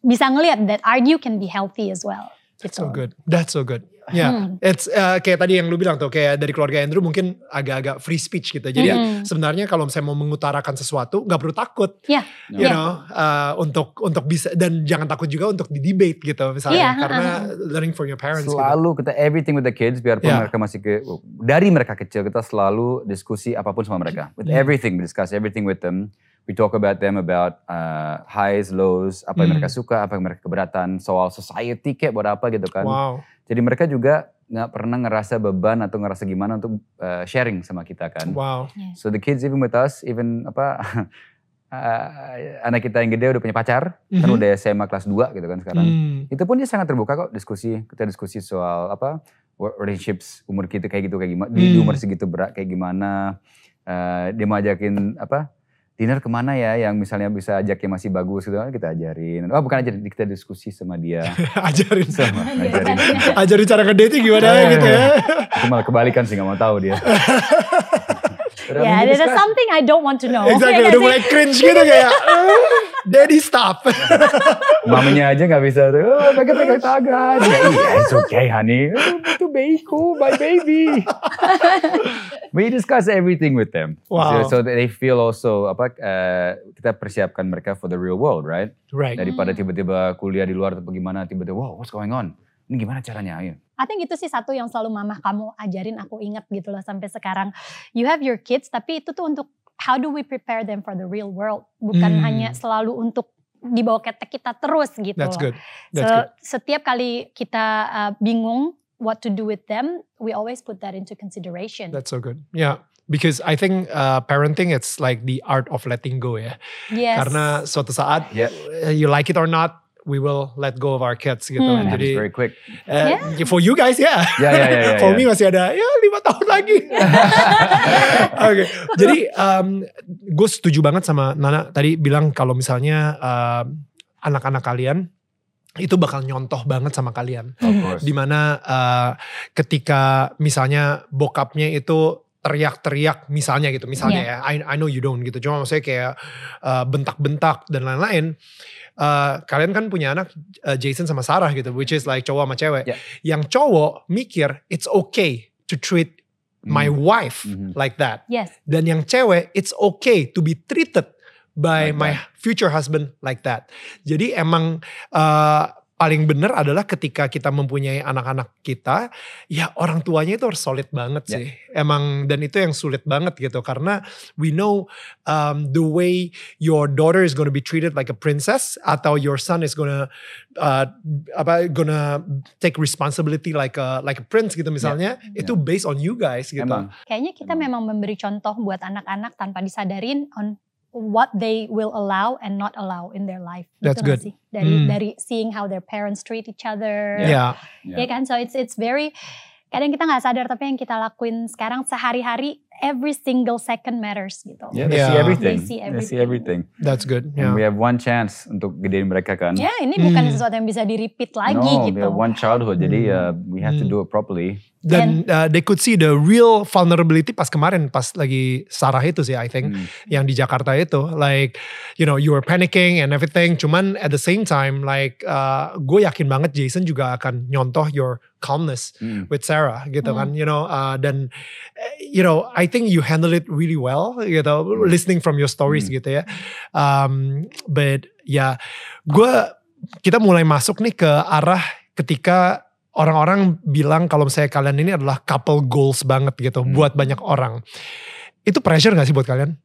bisa ngelihat that argue can be healthy as well. That's gitu. so good. That's so good. Ya, Hmm. it's uh, kayak tadi yang lu bilang tuh kayak dari keluarga Andrew mungkin agak-agak free speech gitu. Jadi Hmm. sebenarnya kalau misalnya mau mengutarakan sesuatu nggak perlu takut. Iya. You Iya. know, uh, untuk untuk bisa dan jangan takut juga untuk di debate gitu misalnya Iya, karena learning from your parents gitu. Selalu kita everything with the kids biarpun Yeah. mereka masih ke dari mereka kecil kita selalu diskusi apa pun sama mereka. With Hmm. everything we discuss everything with them. We talk about them about uh, highs, lows, apa yang Hmm. mereka suka, apa yang mereka keberatan, soal society kayak buat apa gitu kan. Wow. Jadi mereka juga nggak pernah ngerasa beban atau ngerasa gimana untuk uh, sharing sama kita kan. Wow. So the kids even with us, even apa uh, anak kita yang gede udah punya pacar, kan Mhm. udah SMA kelas 2 gitu kan sekarang. Hmm. Itu pun dia sangat terbuka kok diskusi. Kita diskusi soal apa relationships umur kita kayak gitu kayak gimana, di, di Hmm. umur segitu berat kayak gimana. Eh, dia mau ajakin apa dinner ke mana ya yang misalnya bisa ajak yang masih bagus gitu kan kita ajarin. Oh bukan ajarin, kita diskusi sama dia. ajarin sama ngajarin. ajarin cara ngedate gimana Eh. gitu ya. Itu malah kebalikan sih nggak mau tahu dia. Yeah, there's something I don't want to know. Exactly, Ya udah mulai cringe gitu kayak "Eh, Daddy stop. Mamanya aja nggak bisa tuh, oh, pegang-pegang tangan. Ya, iya, it's okay honey. Oh, Itu babyku, my baby. We discuss everything with them. Wow. So, so that they feel also, apa, eh, kita persiapkan mereka for the real world, right? Right. Daripada Hmm. tiba-tiba kuliah di luar atau gimana, tiba-tiba, wow, what's going on? Ini gimana caranya? Ayo. I think itu sih satu yang selalu mama kamu ajarin aku ingat gitu loh sampai sekarang. You have your kids tapi itu tuh untuk how do we prepare them for the real world. Bukan Hmm. hanya selalu untuk dibawa ketek kita terus gitu. That's loh. good. That's So, good. setiap kali kita uh, bingung what to do with them, we always put that into consideration. That's so good. Yeah. Because I think uh, parenting it's like the art of letting go ya. yes. Karena suatu saat Yeah. you like it or not, we will let go of our kids gitu. Hmm. Jadi it's very quick. uh, for you guys ya. Ya, ya, ya, ya. For ya. me masih ada ya lima tahun lagi. Oke, jadi um, gue setuju banget sama Nana tadi bilang kalau misalnya um, anak-anak kalian itu bakal nyontoh banget sama kalian. Of course. Di mana uh, ketika misalnya bokapnya itu teriak-teriak misalnya gitu, misalnya ya, I, I know you don't gitu, cuma maksudnya kayak uh, bentak-bentak dan lain-lain. Uh, kalian kan punya anak uh, Jason sama Sarah gitu, which is like cowok sama cewek. Yeah. Yang cowok mikir it's okay to treat my Hmm. wife Mhm. like that. yes. Dan yang cewek, it's okay to be treated by Like my future husband like that. Jadi emang uh, paling benar adalah ketika kita mempunyai anak-anak kita, ya orang tuanya itu harus solid banget Ya. sih. Emang dan itu yang sulit banget gitu karena we know um, the way your daughter is gonna be treated like a princess atau your son is gonna uh, apa gonna take responsibility like a like a prince gitu misalnya, itu based on you guys gitu. Emang. Kayaknya kita memang memberi contoh buat anak-anak tanpa disadarin on what they will allow and not allow in their life. That's Gitu good. Sih? Dari Hmm. dari seeing how their parents treat each other. Ya. Ya. Ya kan, so it's it's very kadang kita nggak sadar tapi yang kita lakuin sekarang sehari-hari every single second matters gitu. Yeah, they Yeah. see everything. They see They see everything. everything. That's good. And we Yeah. have one chance untuk gedein mereka kan. Ya ini bukan Hmm. sesuatu yang bisa di repeat lagi no, gitu. we have one childhood. Jadi Hmm. uh, we have to Hmm. do it properly. Dan uh, they could see the real vulnerability pas kemarin pas lagi Sarah itu sih I think Hmm. yang di Jakarta itu like you know you were panicking and everything cuman at the same time like uh, gue yakin banget Jason juga akan nyontoh your calmness Hmm. with Sarah gitu Hmm. kan you know uh, dan eh, you know I think you handle it really well gitu listening from your stories Hmm. gitu ya um, but ya gue kita mulai masuk nih ke arah ketika orang-orang bilang kalau misalnya kalian ini adalah couple goals banget gitu Hmm. buat banyak orang itu pressure gak sih buat kalian?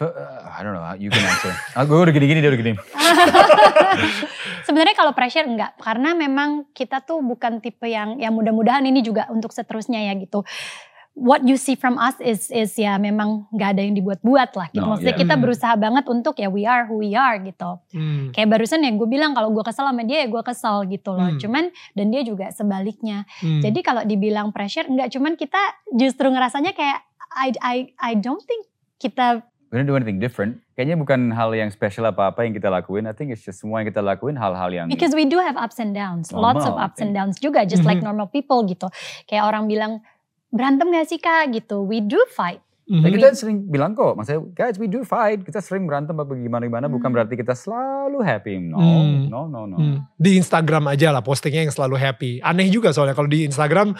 Uh, I don't know. You can answer. ah, gue udah gini-gini, dia udah gini. Sebenarnya kalau pressure enggak, karena memang kita tuh bukan tipe yang ya mudah-mudahan ini juga untuk seterusnya ya gitu. What you see from us is is ya memang nggak ada yang dibuat-buat lah gitu. No, Maksudnya yeah. kita berusaha banget untuk ya we are who we are gitu. Hmm. Kayak barusan ya gue bilang kalau gue kesel sama dia ya gue kesel gitu loh. Hmm. Cuman dan dia juga sebaliknya. Hmm. Jadi kalau dibilang pressure enggak, cuman kita justru ngerasanya kayak I I I don't think kita We don't do anything different. Kayaknya bukan hal yang spesial apa-apa yang kita lakuin. I think it's just semua yang kita lakuin hal-hal yang Because we do have ups and downs, lots of Normal, ups and downs juga, just like Mhm. normal people gitu. Kayak orang bilang berantem gak sih kak gitu, we do fight. Dan Mhm. kita sering bilang kok, maksudnya guys we do fight, kita sering berantem apa gimana gimana, bukan Hmm. berarti kita selalu happy. No, Hmm. no, no, no. Hmm. Di Instagram aja lah postingnya yang selalu happy. Aneh juga soalnya kalau di Instagram,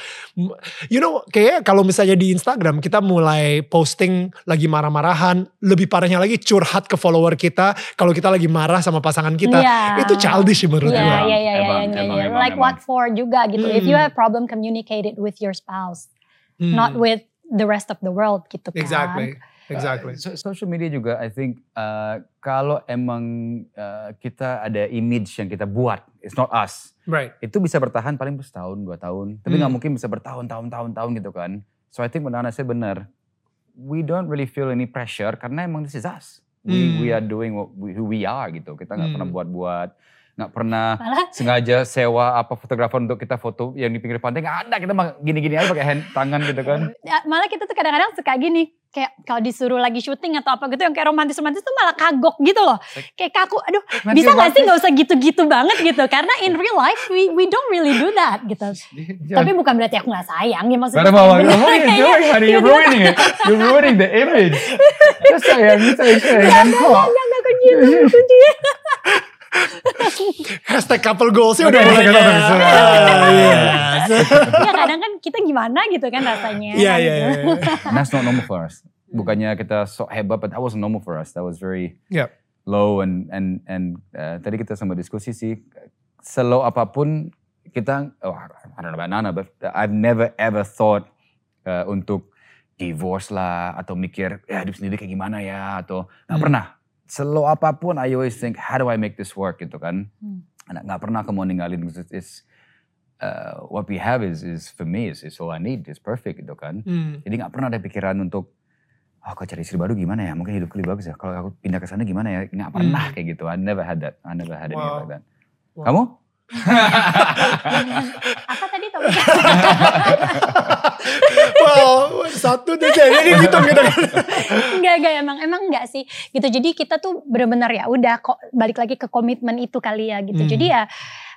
you know kayak kalau misalnya di Instagram kita mulai posting lagi marah-marahan, lebih parahnya lagi curhat ke follower kita kalau kita lagi marah sama pasangan kita. Iya. Itu childish menurut Iya, gua. iya, iya, iya, iya, emang, iya. emang, Like emang. what for juga gitu. If you Hmm. have problem, communicate it with your spouse, Hmm. not with the rest of the world gitu kan. Exactly. Exactly. Uh, so- social media juga I think uh, kalau emang uh, kita ada image yang kita buat, it's not us. Right. Itu bisa bertahan paling setahun, dua tahun. Tapi nggak Hmm. mungkin bisa bertahun-tahun, tahun-tahun gitu kan. So I think benar saya benar. We don't really feel any pressure karena emang this is us. We, Hmm. we are doing what we, who we are gitu. Kita nggak Hmm. pernah buat-buat, nggak pernah Malah sengaja sewa apa fotografer untuk kita foto yang di pinggir pantai nggak ada kita mah gini-gini aja pakai hand tangan gitu kan ya, malah kita tuh kadang-kadang suka gini kayak kalau disuruh lagi syuting atau apa gitu yang kayak romantis-romantis tuh malah kagok gitu loh. Kayak kaku, aduh Nanti bisa gak sih romantis. gak usah gitu-gitu banget gitu. Karena in real life we we don't really do that gitu. Tapi bukan berarti aku gak sayang ya maksudnya. Kayak what are you doing honey? You're ruining it. You're ruining the image. Sayang, sayang enggak kok gitu kuncinya. Hashtag couple goals udah Udah, mulai couple kayak, goals. ah, yes. ya kadang kan kita gimana gitu kan rasanya. Iya, iya, gitu. iya. That's not normal for us. Bukannya kita sok hebat, but that wasn't normal for us. That was very Yep. low and and and uh, tadi kita sama diskusi sih slow apa pun kita oh, I don't know about Nana but I've never ever thought uh, untuk divorce lah atau mikir ya hidup sendiri kayak gimana ya atau nggak Hmm. pernah slow apa pun I always think how do I make this work gitu kan Hmm. nggak nggak pernah aku mau ninggalin it's, it's, uh, what we have is is for me is, is all I need is perfect gitu kan Hmm. jadi nggak pernah ada pikiran untuk oh kalau cari istri baru gimana ya? Mungkin hidupku lebih bagus ya. Kalau aku pindah ke sana gimana ya? Nggak pernah Hmm. kayak gitu. I never had that. I never had anything Wow. like that. Wow. Kamu? Apa tadi topiknya? Wow, satu tuh jadi ini gitu gitu. enggak enggak emang emang enggak sih gitu jadi kita tuh benar-benar ya udah kok balik lagi ke komitmen itu kali ya gitu Hmm. jadi ya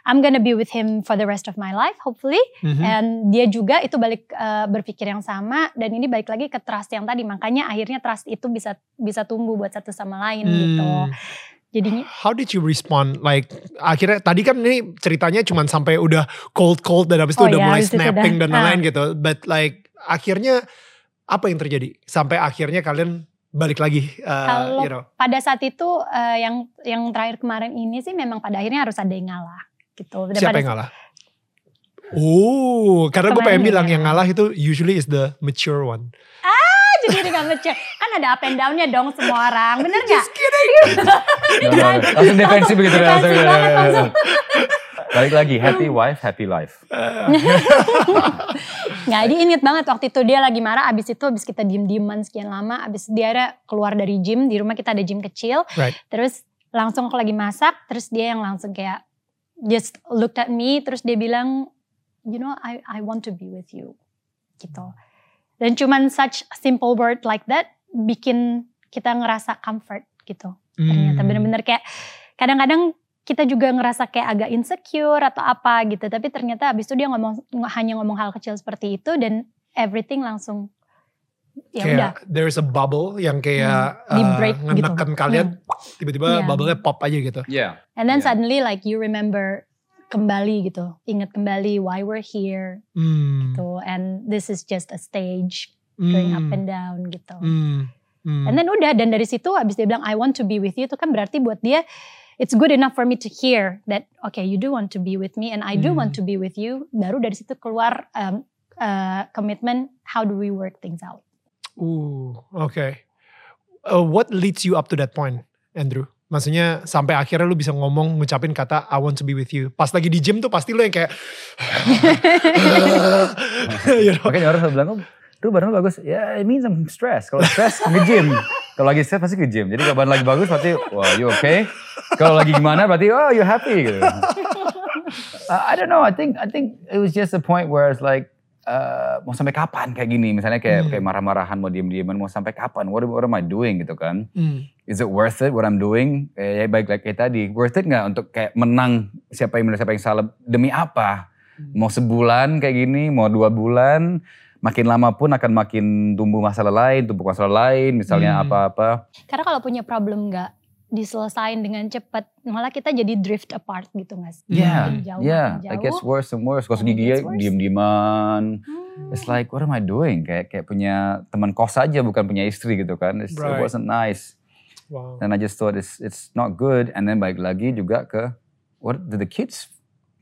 I'm gonna be with him for the rest of my life hopefully Mhm. and dia juga itu balik eh, berpikir yang sama dan ini balik lagi ke trust yang tadi makanya akhirnya trust itu bisa bisa tumbuh buat satu sama lain gitu Hmm. Jadinya How did you respond? Like akhirnya tadi kan ini ceritanya cuma sampai udah cold cold dan habis itu Oh udah iya, mulai snapping dan lain-lain gitu. But like akhirnya apa yang terjadi sampai akhirnya kalian balik lagi? uh, Kalau you know. pada saat itu eh, yang yang terakhir kemarin ini sih memang pada akhirnya harus ada yang ngalah gitu Dan Siapa yang ngalah? Oh, karena gue pengen bilang ya. yang ngalah itu usually is the mature one. jadi dia gak mature. Kan ada up and down-nya dong semua orang. Bener gak? No. Langsung defensif begitu. Defensif Langsung, banget, langsung. Balik lagi, happy wife, happy life. Nggak, dia inget banget waktu itu dia lagi marah. Abis itu abis kita diem-dieman sekian lama. Abis dia ada keluar dari gym. Di rumah kita ada gym kecil. Right. Terus langsung aku lagi masak. Terus dia yang langsung kayak just looked at me. Terus dia bilang, you know I I want to be with you. Gitu. Dan cuman such simple word like that bikin kita ngerasa comfort gitu. ternyata Hmm. bener-bener kayak kadang-kadang kita juga ngerasa kayak agak insecure atau apa gitu tapi ternyata abis itu dia ngomong ng- hanya ngomong hal kecil seperti itu dan everything langsung ya udah kayak there's a bubble yang kayak Hmm, di uh, gitu. ngenekan kalian tiba-tiba Iya. bubble-nya pop aja gitu. Yeah. and then Yeah. suddenly like you remember kembali gitu ingat kembali why we're here Hmm. gitu and this is just a stage going up and down gitu Hmm. Hmm. And then udah dan dari situ abis dia bilang I want to be with you itu kan berarti buat dia it's good enough for me to hear that okay you do want to be with me and I do Hmm. want to be with you. Baru dari situ keluar um, uh, komitmen how do we work things out. Ooh, okay. Uh, what leads you up to that point, Andrew? Maksudnya sampai akhirnya lu bisa ngomong ngucapin kata I want to be with you. Pas lagi di gym tuh pasti lu yang kayak you know? Makanya orang selalu bilang, oh, tuh badan lu bagus. Ya, it means I'm stressed. Kalau stress, nge-gym. Kalau lagi stress pasti ke-gym. Jadi kalau badan lagi bagus berarti, wah you okay. Kalau lagi gimana berarti, oh you happy. Gitu. Uh, I don't know, I think I think it was just a point where it's like, uh, mau sampai kapan kayak gini? Misalnya kayak Hmm. kayak marah-marahan, mau diem-dieman, mau sampai kapan? What, what am I doing gitu kan? Hmm. Is it worth it what I'm doing? Eh, ya baik like kayak tadi, worth it nggak untuk kayak menang siapa yang benar siapa yang salah demi apa? Hmm. Mau sebulan kayak gini, mau dua bulan, makin lama pun akan makin tumbuh masalah lain, tumbuh masalah lain, misalnya Hmm. apa-apa. Karena kalau punya problem nggak diselesain dengan cepat, malah kita jadi drift apart gitu sih? Yeah, Makin jauh, yeah, makin it gets jauh. worse and worse. It gigi gets worse. diem-dieman. Hmm. It's like, what am I doing? Kayak kayak punya teman kos aja, bukan punya istri gitu kan. It's, It Right. wasn't nice. Wow. And I just thought it's it's not good. And then balik lagi juga ke what do the kids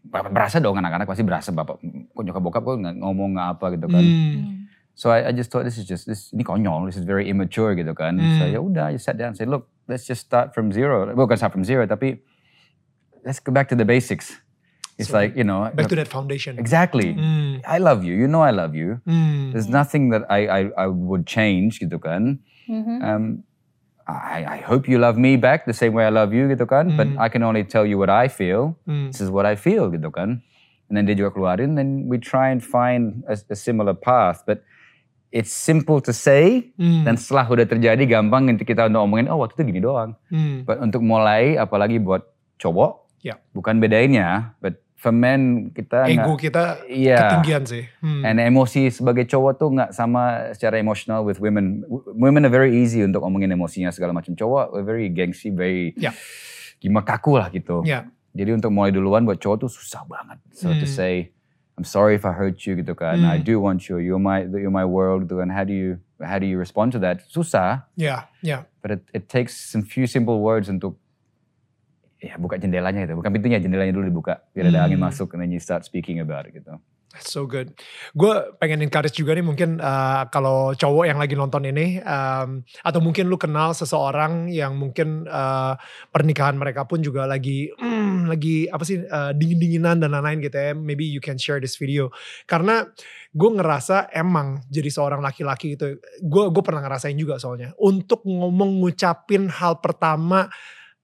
berasa dong anak-anak pasti berasa bapak kok nyokap bokap kok nggak ngomong apa gitu kan. Hmm. Hmm. So I, I just thought this is just this ini konyol, this is very immature gitu kan. Hmm. So ya udah, I just sat down and said, look, let's just start from zero. Bukan start from zero, tapi let's go back to the basics. It's So, like you know Back to that foundation. exactly. Hmm. I love you, you know I love you. Hmm. There's nothing that I I, I would change gitu kan. Mhm. Um, I, I hope you love me back the same way I love you gitu kan. But Hmm. I can only tell you what I feel. Hmm. This is what I feel gitu kan. And then dia juga keluarin, then we try and find a, a similar path. But it's simple to say, Hmm. dan setelah udah terjadi gampang nanti kita untuk ngomongin, oh waktu itu gini doang. Hmm. But untuk mulai, apalagi buat cowok, Ya. bukan bedainnya. But for men, kita Ego nggak- kita Iya. ketinggian sih. Hmm. And emosi sebagai cowok tuh nggak sama secara emosional with women. Women are very easy untuk ngomongin emosinya segala macam. Cowok are very gengsi, very Ya. gimana kaku lah gitu. Ya. Jadi untuk mulai duluan buat cowok tuh susah banget. So to Hmm. say, I'm sorry if I hurt you gitu kan. Hmm. I do want you. You're my you're my world gitu kan. How do you how do you respond to that? Susah, Ya. Ya. but it, it takes some few simple words untuk ya buka jendelanya itu. Bukan pintunya, jendelanya dulu dibuka biar ada angin Hmm. masuk and then you start speaking about it gitu. So good. Gue pengen encourage juga nih mungkin uh, kalau cowok yang lagi nonton ini um, atau mungkin lu kenal seseorang yang mungkin uh, pernikahan mereka pun juga lagi mm, lagi apa sih uh, dingin-dinginan dan lain-lain gitu ya. Maybe you can share this video karena gue ngerasa emang jadi seorang laki-laki itu gue gue pernah ngerasain juga soalnya untuk ngomong ngucapin hal pertama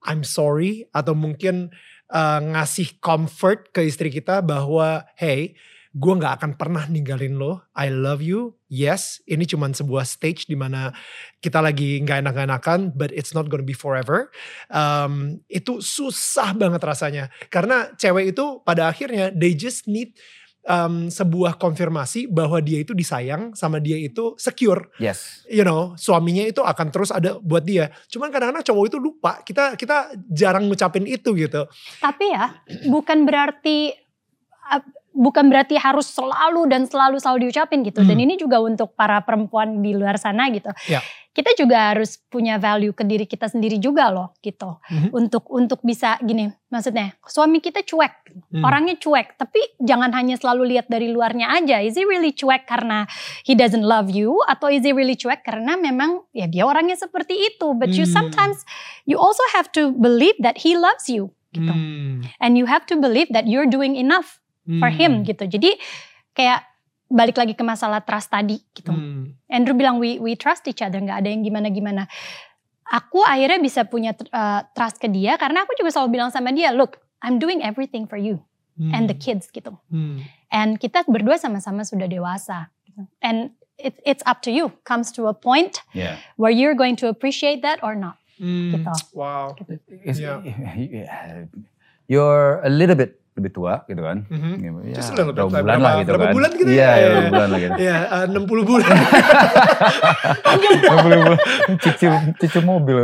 I'm sorry atau mungkin uh, ngasih comfort ke istri kita bahwa hey gue nggak akan pernah ninggalin lo. I love you. Yes, ini cuman sebuah stage di mana kita lagi nggak enak-enakan, but it's not gonna be forever. Um, itu susah banget rasanya karena cewek itu pada akhirnya they just need um, sebuah konfirmasi bahwa dia itu disayang sama dia itu secure Yes. you know suaminya itu akan terus ada buat dia. Cuman kadang-kadang cowok itu lupa. Kita kita jarang ngucapin itu gitu. Tapi ya, bukan berarti uh, bukan berarti harus selalu dan selalu selalu diucapin gitu. Dan Hmm. ini juga untuk para perempuan di luar sana gitu. Ya. Kita juga harus punya value ke diri kita sendiri juga loh gitu. Mhm. Untuk untuk bisa gini, maksudnya suami kita cuek, Hmm. orangnya cuek, tapi jangan hanya selalu lihat dari luarnya aja. Is he really cuek karena he doesn't love you atau is he really cuek karena memang ya dia orangnya seperti itu. But you Hmm. sometimes you also have to believe that he loves you gitu. Hmm. And you have to believe that you're doing enough for Hmm. him gitu. Jadi kayak balik lagi ke masalah trust tadi gitu. Hmm. Andrew bilang we we trust each other, nggak ada yang gimana-gimana. Aku akhirnya bisa punya uh, trust ke dia karena aku juga selalu bilang sama dia, look, I'm doing everything for you and the kids gitu. Hmm. And kita berdua sama-sama sudah dewasa. gitu. And it, it's up to you. Comes to a point Yeah. where you're going to appreciate that or not. Hmm. Gitu. Wow. Yeah. yeah. You're a little bit lebih tua gitu kan. Mhm. Ya, Just a little bit, berapa bulan berapa- lah gitu berapa kan. bulan gitu ya? Iya, Iya, ya, iya. berapa bulan lah gitu. Ya, eh, 60 bulan. 60 bulan. Cucu, cucu mobil.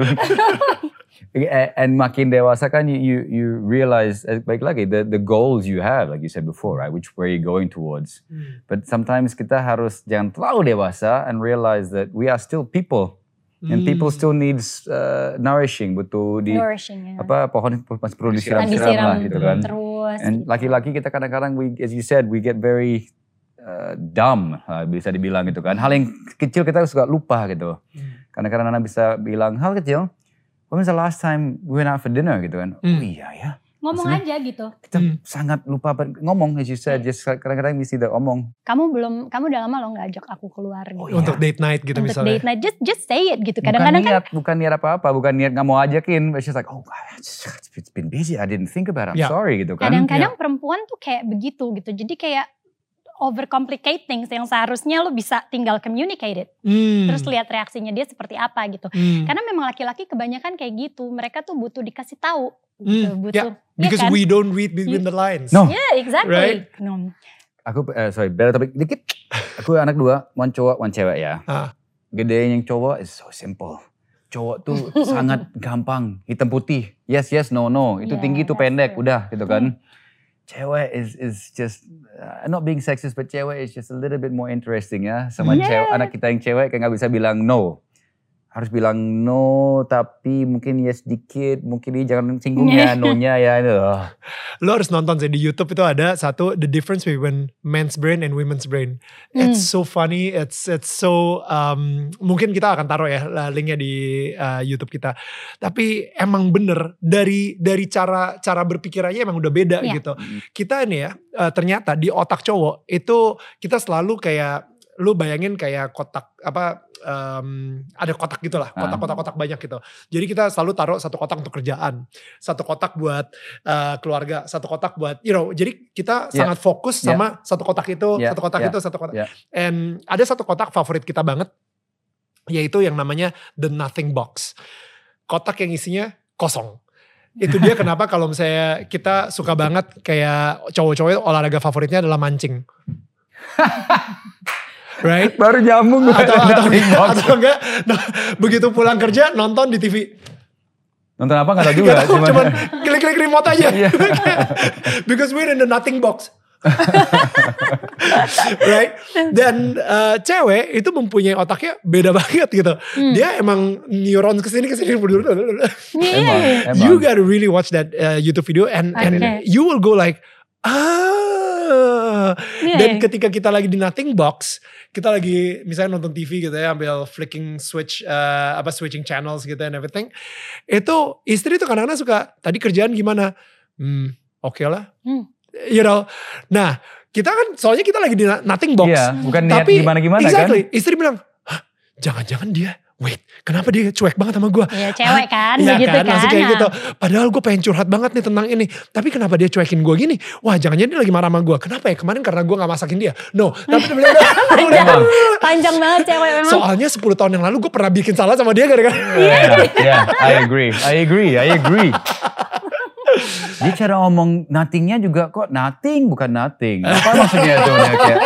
A- And makin dewasa kan you you, you realize eh, baik lagi the the goals you have like you said before right which where you going towards Hmm. but sometimes kita harus jangan terlalu dewasa and realize that we are still people and people Hmm. still needs uh, nourishing butuh di Nourishing ya. apa pohon masih perlu disiram-siram disiram lah gitu kan terus. And gitu. laki-laki kita kadang-kadang we as you said we get very uh, dumb uh, bisa dibilang gitu kan. Hal yang kecil kita suka lupa gitu. Hmm. Kadang-kadang anak bisa bilang hal kecil. When was the last time we went out for dinner gitu kan? Hmm. Oh iya ya. Ngomong Maksudnya- aja gitu. Kita Hmm. sangat lupa ngomong as you said. Just kadang-kadang mesti the omong. Kamu belum, kamu udah lama lo nggak ajak aku keluar gitu. Oh, iya. Untuk date night gitu Untuk misalnya. date night, just just say it gitu. Bukan Kadang-kadang kan niat, bukan niat apa-apa, bukan niat nggak mau ajakin. It's just like, oh, it's it's been busy. I didn't think about it. I'm Ya. sorry gitu kan. kadang-kadang perempuan tuh kayak begitu gitu. Jadi kayak overcomplicate things yang seharusnya lo bisa tinggal communicate it. Hmm. Terus lihat reaksinya dia seperti apa gitu. Hmm. Karena memang laki-laki kebanyakan kayak gitu. Mereka tuh butuh dikasih tahu. Hmm, Gitu, butuh. yeah. Because Iya kan? we don't read between the lines. No. Yeah, exactly. Right? No. aku eh, sorry beda topik dikit. Aku anak dua, one cowok, one cewek ya. Ah. Gedein yang cowok is so simple. Cowok tuh sangat gampang, hitam putih. Yes yes no no. Itu Yeah, tinggi tuh that's pendek, true. udah gitu kan. Cewek is is just uh, not being sexist, but cewek is just a little bit more interesting ya. Sama Yeah. cewek, anak kita yang cewek kayak nggak bisa bilang no. Harus bilang no, tapi mungkin yes dikit, mungkin dia jangan singgung ya, no-nya ya. Aduh. Lo harus nonton sih di YouTube itu ada satu the difference between men's brain and women's brain. It's so funny, it's it's so um, mungkin kita akan taruh ya uh, linknya di uh, YouTube kita. Tapi emang bener dari dari cara cara berpikirannya emang udah beda Iya. gitu. Kita ini ya uh, ternyata di otak cowok itu kita selalu kayak lu bayangin kayak kotak apa um, ada kotak gitu lah Ah. kotak-kotak-kotak banyak gitu jadi kita selalu taruh satu kotak untuk kerjaan satu kotak buat uh, keluarga satu kotak buat you know jadi kita Yeah. sangat fokus Yeah. sama satu kotak itu Yeah. satu kotak Yeah. itu satu kotak Yeah. and ada satu kotak favorit kita banget yaitu yang namanya the nothing box kotak yang isinya kosong itu dia kenapa kalau misalnya kita suka banget kayak cowok-cowok olahraga favoritnya adalah mancing right? Baru nyambung. Gue. atau atau, atau enggak? Nah, begitu pulang kerja nonton di TV Nonton apa? Gak tau juga. Gak tahu, cuman- cuman klik-klik remote aja. Iya. because we're in the nothing box. Right? Dan uh, cewek itu mempunyai otaknya beda banget gitu. Dia emang neuron ke sini ke sini Emang, emang. you gotta really watch that uh, YouTube video and and Okay. you will go like ah Iya, dan iya. ketika kita lagi di nothing box kita lagi misalnya nonton TV gitu ya ambil flicking switch uh, apa switching channels gitu and everything itu istri tuh kadang-kadang suka tadi kerjaan gimana hmm oke lah Hmm. you know nah kita kan soalnya kita lagi di nothing box Iya, bukan niat tapi gimana-gimana exactly kan. istri bilang jangan-jangan dia wait kenapa dia cuek banget sama gue Ya cewek kan, Iya begitu kan. langsung kayak Nah. gitu. Padahal gue pengen curhat banget nih tentang ini. Tapi kenapa dia cuekin gue gini? Wah jangan-jangan dia lagi marah sama gue. Kenapa ya? Kemarin karena gue gak masakin dia. No. Tapi dia bilang, Emang. Panjang banget cewek memang. soalnya 10 tahun yang lalu gue pernah bikin salah sama dia gara-gara. Yeah, yeah, I agree, I agree, I agree. Dia cara ngomong nothingnya juga kok nothing bukan nothing. Apa maksudnya? Dia kayak,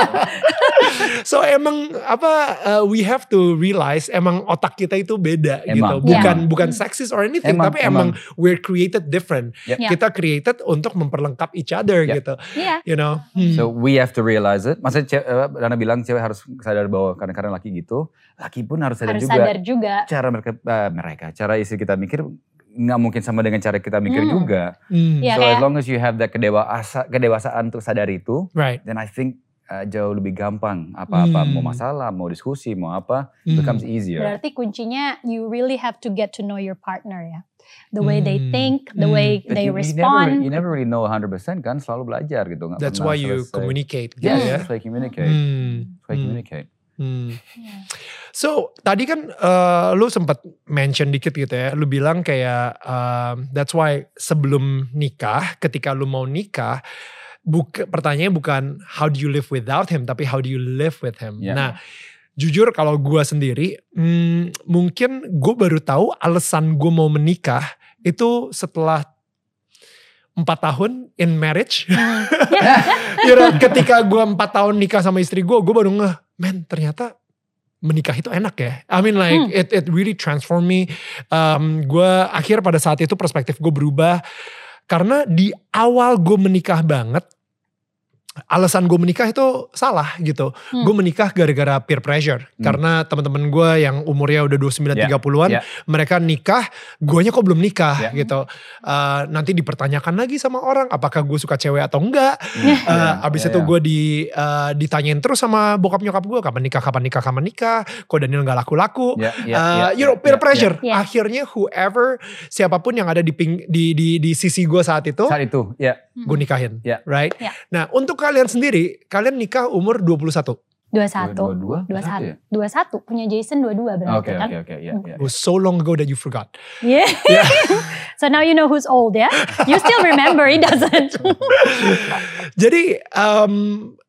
So emang apa uh, we have to realize emang otak kita itu beda Emang, gitu. Iya. Bukan bukan sexist or anything. Emang, tapi emang, emang. we're created different. Yep. Yeah. Kita created untuk memperlengkap each other Yep. gitu. Iya. You know. Hmm. So we have to realize it. Maksudnya eh, Dana bilang cewek harus sadar bahwa kadang-kadang laki gitu. Laki pun harus sadar Harus juga. sadar juga. Cara mereka, eh, mereka, cara istri kita mikir nggak mungkin sama dengan cara kita mikir Hmm. juga. Hmm. Iya, so as kayak- long as you have that kedewasa, kedewasaan untuk sadar itu, Right. then I think uh, jauh lebih gampang. Apa-apa Hmm. mau masalah, mau diskusi, mau apa, Hmm. becomes easier. Berarti kuncinya you really have to get to know your partner ya. The way they Hmm. think, the Hmm. way But they you, you never, respond. you never really know 100% kan, selalu belajar gitu. nggak That's pernah why you selesai. communicate gitu Yes, ya. that's why you communicate. Hmm. That's why you Hmm. communicate. Hmm. Iya. So tadi kan eh, lu sempat mention dikit gitu ya, lu bilang kayak um, that's why sebelum nikah, ketika lu mau nikah, buka, pertanyaannya bukan how do you live without him, tapi how do you live with him. Yeah. Nah, jujur kalau gua sendiri, hmm, mungkin gue baru tahu alasan gue mau menikah itu setelah empat tahun in marriage. Hmm. you know, ketika gue empat tahun nikah sama istri gue, gue baru ngeh, man ternyata menikah itu enak ya. I mean like Hmm. it it really transform me. Um, gue akhir pada saat itu perspektif gue berubah karena di awal gue menikah banget. Alasan gue menikah itu salah gitu. Hmm. Gue menikah gara-gara peer pressure. Hmm. Karena teman-teman gue yang umurnya udah 29 Yeah, 30-an, yeah. mereka nikah, guanya kok belum nikah Yeah. gitu. Uh, nanti dipertanyakan lagi sama orang apakah gue suka cewek atau enggak. Uh, Yeah, abis yeah, itu yeah. gue di uh, ditanyain terus sama bokap nyokap gue kapan nikah kapan nikah kapan nikah. Kok Daniel nggak laku-laku. Yeah, yeah, Uh, yeah, you know yeah, peer yeah. pressure. yeah. Akhirnya whoever siapa pun yang ada di ping, di di di sisi gue saat itu, Saat itu, ya. gue nikahin, Yeah. right? Yeah. Nah untuk kalian sendiri, kalian nikah umur 21. 21. Dua-dua? 21. ya? 21. Punya Jason 22 berarti Oke, kan. oke, oke. ya, ya. It was so long ago that you forgot. Yeah. Yeah. so now you know who's old ya. You still remember, he doesn't. Jadi um,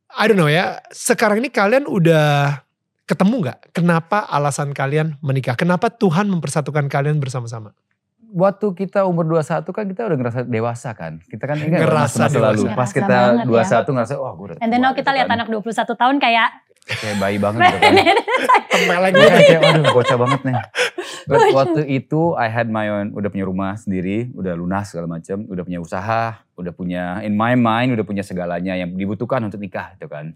I don't know ya. Sekarang ini kalian udah ketemu nggak? Kenapa alasan kalian menikah? Kenapa Tuhan mempersatukan kalian bersama-sama? Waktu kita umur 21 kan kita udah ngerasa dewasa kan. Kita kan ingat Ngerasa masa lalu. dewasa. Pas Ngerasa kita banget, 21 ngerasa wah gue udah And then now kita gitu lihat kan. anak 21 tahun kayak Kayak bayi banget gitu kan. Tempeleng Iya kayak aduh bocah banget nih. But waktu itu I had my own, udah punya rumah sendiri, udah lunas segala macam, udah punya usaha, udah punya in my mind udah punya segalanya yang dibutuhkan untuk nikah gitu kan.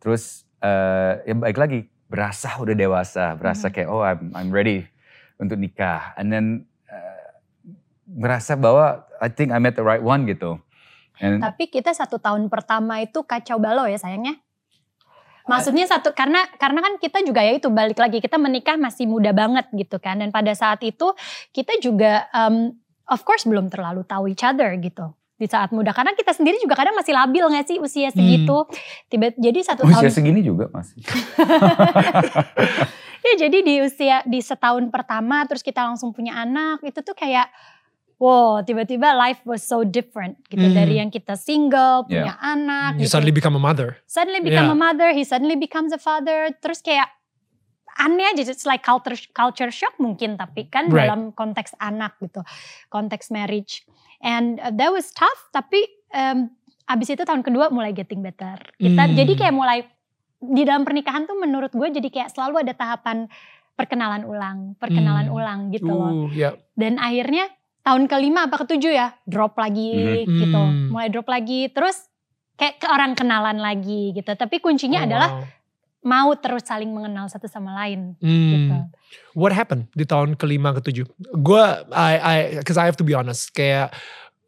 Terus eh ya baik lagi berasa udah dewasa, berasa kayak oh I'm I'm ready untuk nikah. And then merasa bahwa I think I met the right one gitu. And Tapi kita satu tahun pertama itu kacau balau ya sayangnya. Maksudnya satu karena karena kan kita juga ya itu balik lagi kita menikah masih muda banget gitu kan dan pada saat itu kita juga um, of course belum terlalu tahu each other gitu di saat muda karena kita sendiri juga kadang masih labil nggak sih usia segitu tiba jadi satu usia tahun segini juga masih. ya jadi di usia di setahun pertama terus kita langsung punya anak itu tuh kayak wow tiba-tiba life was so different gitu Hmm. dari yang kita single Yeah. punya anak You gitu suddenly become a mother. suddenly become Yeah. a mother, he suddenly becomes a father, terus kayak aneh aja, it's like culture culture shock mungkin tapi kan Right. dalam konteks anak gitu, konteks marriage, and uh, that was tough. Tapi um, abis itu tahun kedua mulai getting better. Kita Hmm. jadi kayak mulai di dalam pernikahan tuh menurut gue jadi kayak selalu ada tahapan perkenalan ulang, perkenalan Hmm. ulang gitu loh Ooh, yeah. dan akhirnya tahun kelima apa ketujuh ya drop lagi Mhm. gitu Hmm. mulai drop lagi terus kayak ke orang kenalan lagi gitu tapi kuncinya Oh, adalah wow. mau terus saling mengenal satu sama lain Hmm. gitu What happened di tahun kelima ketujuh? Gue, I, I, cause I have to be honest, kayak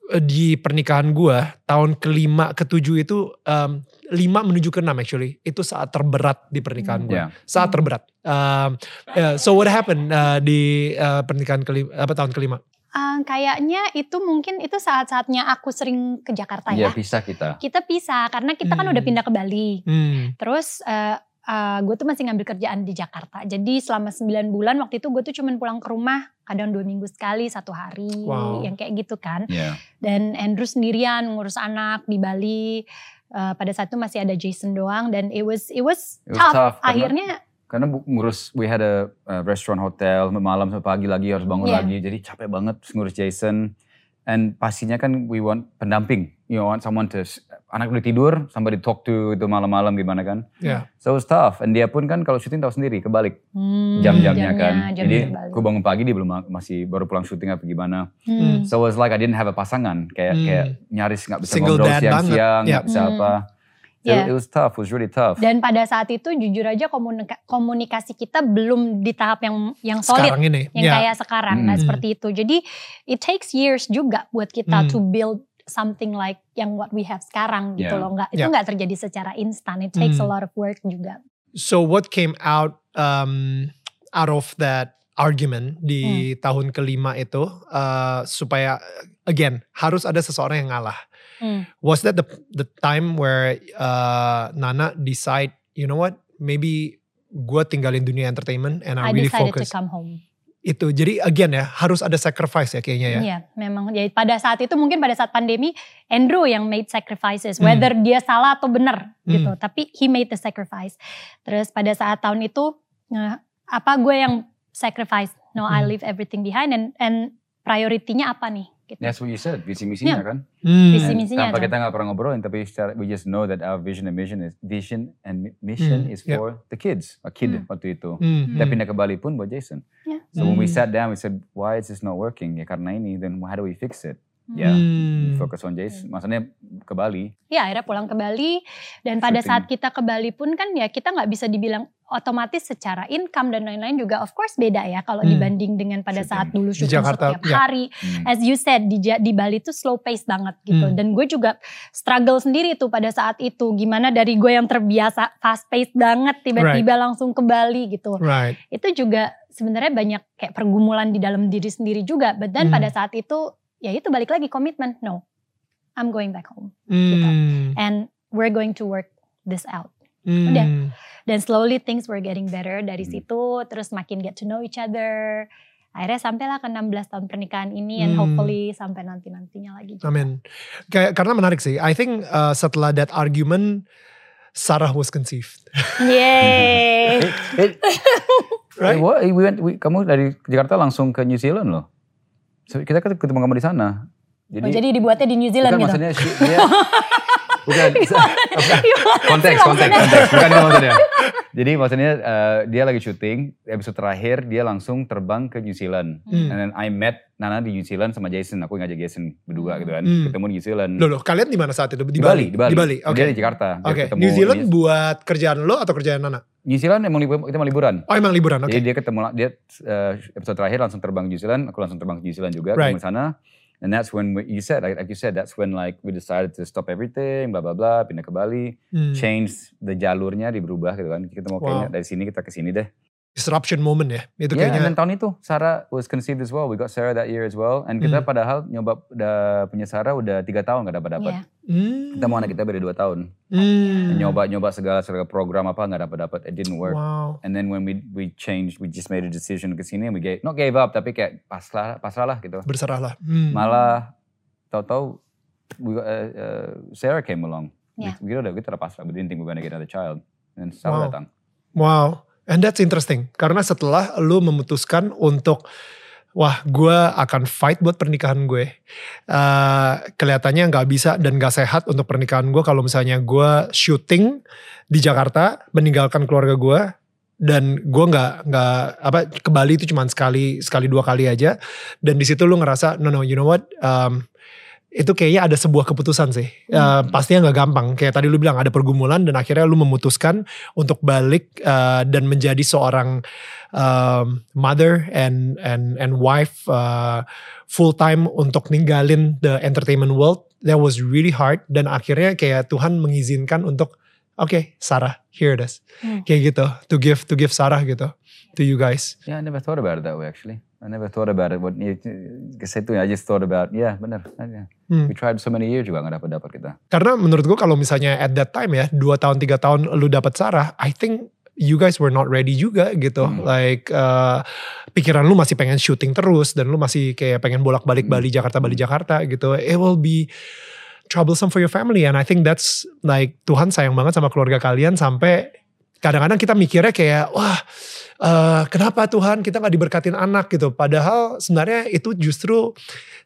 eh, di pernikahan gue tahun kelima ketujuh itu um, lima menuju ke enam actually itu saat terberat di pernikahan gue, Yeah. saat terberat. Um, yeah, so what happened uh, di uh, pernikahan kelima, apa tahun kelima? Ah, kayaknya itu mungkin itu saat-saatnya aku sering ke Jakarta Iya ya pisah kita. kita pisah karena kita kan Hmm. udah pindah ke Bali Hmm. terus gue tuh masih ngambil kerjaan di Jakarta jadi selama 9 bulan waktu itu gue tuh cuman pulang ke rumah kadang dua minggu sekali satu hari Wow. yang kayak gitu kan Iya. dan Andrew sendirian ngurus anak di Bali. Uh, pada saat itu masih ada Jason doang dan it was it was, It was tough. tough, karena- Akhirnya Karena bu- ngurus, we had a, a restaurant hotel, malam sampai pagi lagi harus bangun Yeah. lagi. Jadi capek banget ngurus Jason. And pastinya kan we want pendamping. You want someone to, anak udah tidur, somebody talk to itu malam-malam gimana kan. Yeah. So it was tough. And dia pun kan kalau syuting tahu sendiri, kebalik hmm, jam-jamnya kan. jamnya Jadi aku bangun pagi dia belum masih baru pulang syuting apa gimana. Hmm. So it was like I didn't have a pasangan. Kayak Hmm. kayak nyaris nggak bisa Single ngobrol siang-siang, nggak bisa Hmm. apa. Yeah. It was tough, it was really tough. Dan pada saat itu jujur aja komunika- komunikasi kita belum di tahap yang yang solid Sekarang ini. yang yeah. kayak sekarang nggak Hmm. seperti itu. Jadi it takes years juga buat kita Hmm. to build something like yang what we have sekarang gitu Yeah. loh. Nggak itu Yeah. nggak terjadi secara instan. It takes a Hmm. lot of work juga. So what came out um, out of that argument di tahun kelima itu uh, supaya again harus ada seseorang yang ngalah. Hmm. Was that the the time where uh, Nana decide, you know what, maybe gue tinggalin dunia entertainment and I, I really decided focus to come home. itu. Jadi again ya harus ada sacrifice ya kayaknya ya. Iya, memang. Jadi pada saat itu mungkin pada saat pandemi Andrew yang made sacrifices, Hmm. whether dia salah atau benar Hmm. gitu. Tapi he made the sacrifice. Terus pada saat tahun itu eh, apa gue yang sacrifice? No, I Hmm. leave everything behind and and prioritinya apa nih? Gitu. That's what you said, visi misinya Yeah. kan. Hmm. Visi misinya tanpa kan. kita nggak pernah ngobrolin, tapi secara, we just know that our vision and mission is vision and mi- mission Hmm, is yeah. for the kids, a kid Hmm. waktu itu. Hmm. Kita pindah ke Bali pun buat Jason. Yeah. So when we Hmm. sat down, we said, why is this not working? Ya karena ini, then how do we fix it? Ya, Hmm. focus on Jason. Maksudnya ke Bali. Ya akhirnya pulang ke Bali dan pada saat kita ke Bali pun kan ya kita nggak bisa dibilang otomatis secara income dan lain-lain juga of course beda ya kalau Hmm. dibanding dengan pada Syuting. saat dulu syuting Jakarta, setiap ya. hari. Hmm. As you said di di Bali tuh slow pace banget gitu Hmm. dan gue juga struggle sendiri tuh pada saat itu gimana dari gue yang terbiasa fast pace banget tiba-tiba langsung ke Bali gitu. Right. Itu juga sebenarnya banyak kayak pergumulan di dalam diri sendiri juga. But then Hmm. pada saat itu ya itu balik lagi komitmen. No. I'm going back home Hmm. and we're going to work this out. Hmm. Udah. Dan slowly things were getting better dari Hmm. situ, terus makin get to know each other. Akhirnya sampailah ke 16 tahun pernikahan ini and Hmm. hopefully sampai nanti-nantinya lagi. juga. Amin. Kayak karena menarik sih. I think uh, setelah that argument Sarah was conceived. Yeay. Eh, Right? what? We went, we- kamu dari Jakarta langsung ke New Zealand loh. Kita kan ketemu kamu di sana. Jadi, oh, jadi dibuatnya di New Zealand bukan gitu. maksudnya dia bukan konteks sih konteks maksudnya? konteks bukan itu maksudnya. Jadi maksudnya eh, dia lagi syuting episode terakhir dia langsung terbang ke New Zealand. Hmm. And then I met Nana di New Zealand sama Jason. Aku ngajak Jason berdua gitu kan. Hmm. Ketemu di New Zealand. Loh, loh, kalian di mana saat itu? di Bali, di Bali. Di Bali, oke. Dia di Jakarta. Dia Oke, ketemu New Zealand di- buat kerjaan lo atau kerjaan Nana? New Zealand emang libur, kita mau liburan. Oh emang liburan, oke. Jadi dia ketemu dia eh, episode terakhir langsung terbang ke New Zealand, aku langsung terbang ke New Zealand juga Right. ketemu sana. And that's when we, you said, like, like you said, that's when like we decided to stop everything, bla bla bla, pindah ke Bali, Hmm. change the jalurnya diberubah gitu kan. Kita mau kayaknya Wow. dari sini kita ke sini deh. Disruption moment ya. Itu Yeah, and kayaknya then tahun itu Sarah was conceived as well. We got Sarah that year as well. And kita Hmm. padahal nyoba udah punya Sarah udah tiga tahun gak dapat dapat. Iya. Hmm. Kita mau anak kita beda dua tahun. Hmm. Nyoba nyoba segala segala program apa nggak dapat dapat. It didn't work. Wow. And then when we we changed, we just made a decision ke sini. We gave not gave up tapi kayak pasrah pasrah lah gitu. Berserah lah. Hmm. Malah tahu-tahu we got, uh, uh, Sarah came along. Yeah. Kita udah kita udah pasrah. We didn't think we were gonna get another child. And Sarah Wow. datang. Wow, and that's interesting. Karena setelah lu memutuskan untuk, wah gue akan fight buat pernikahan gue. Eh, kelihatannya nggak bisa dan nggak sehat untuk pernikahan gue kalau misalnya gue syuting di Jakarta, meninggalkan keluarga gue, dan gue nggak nggak apa ke Bali itu cuma sekali sekali dua kali aja. Dan di situ lu ngerasa, no no, you know what? Um, itu kayaknya ada sebuah keputusan sih. Eh, pastinya nggak gampang. Kayak tadi lu bilang ada pergumulan dan akhirnya lu memutuskan untuk balik uh, dan menjadi seorang um, mother and and and wife uh, full time untuk ninggalin the entertainment world. That was really hard dan akhirnya kayak Tuhan mengizinkan untuk oke Sarah here it is Hmm. kayak gitu to give to give Sarah gitu to you guys. Yeah, I never thought about it that way actually. I never thought about it. Saya itu I just thought about, yeah benar. Yeah. Hmm. We tried so many years juga nggak dapat dapat kita. Karena menurut gue kalau misalnya at that time ya dua tahun tiga tahun lu dapat Sarah, I think you guys were not ready juga gitu. Hmm. Like uh, pikiran lu masih pengen syuting terus dan lu masih kayak pengen bolak-balik Hmm. Bali Jakarta Bali Jakarta gitu. It will be troublesome for your family and I think that's like Tuhan sayang banget sama keluarga kalian sampai kadang-kadang kita mikirnya kayak wah eh, kenapa Tuhan kita nggak diberkatin anak gitu. Padahal sebenarnya itu justru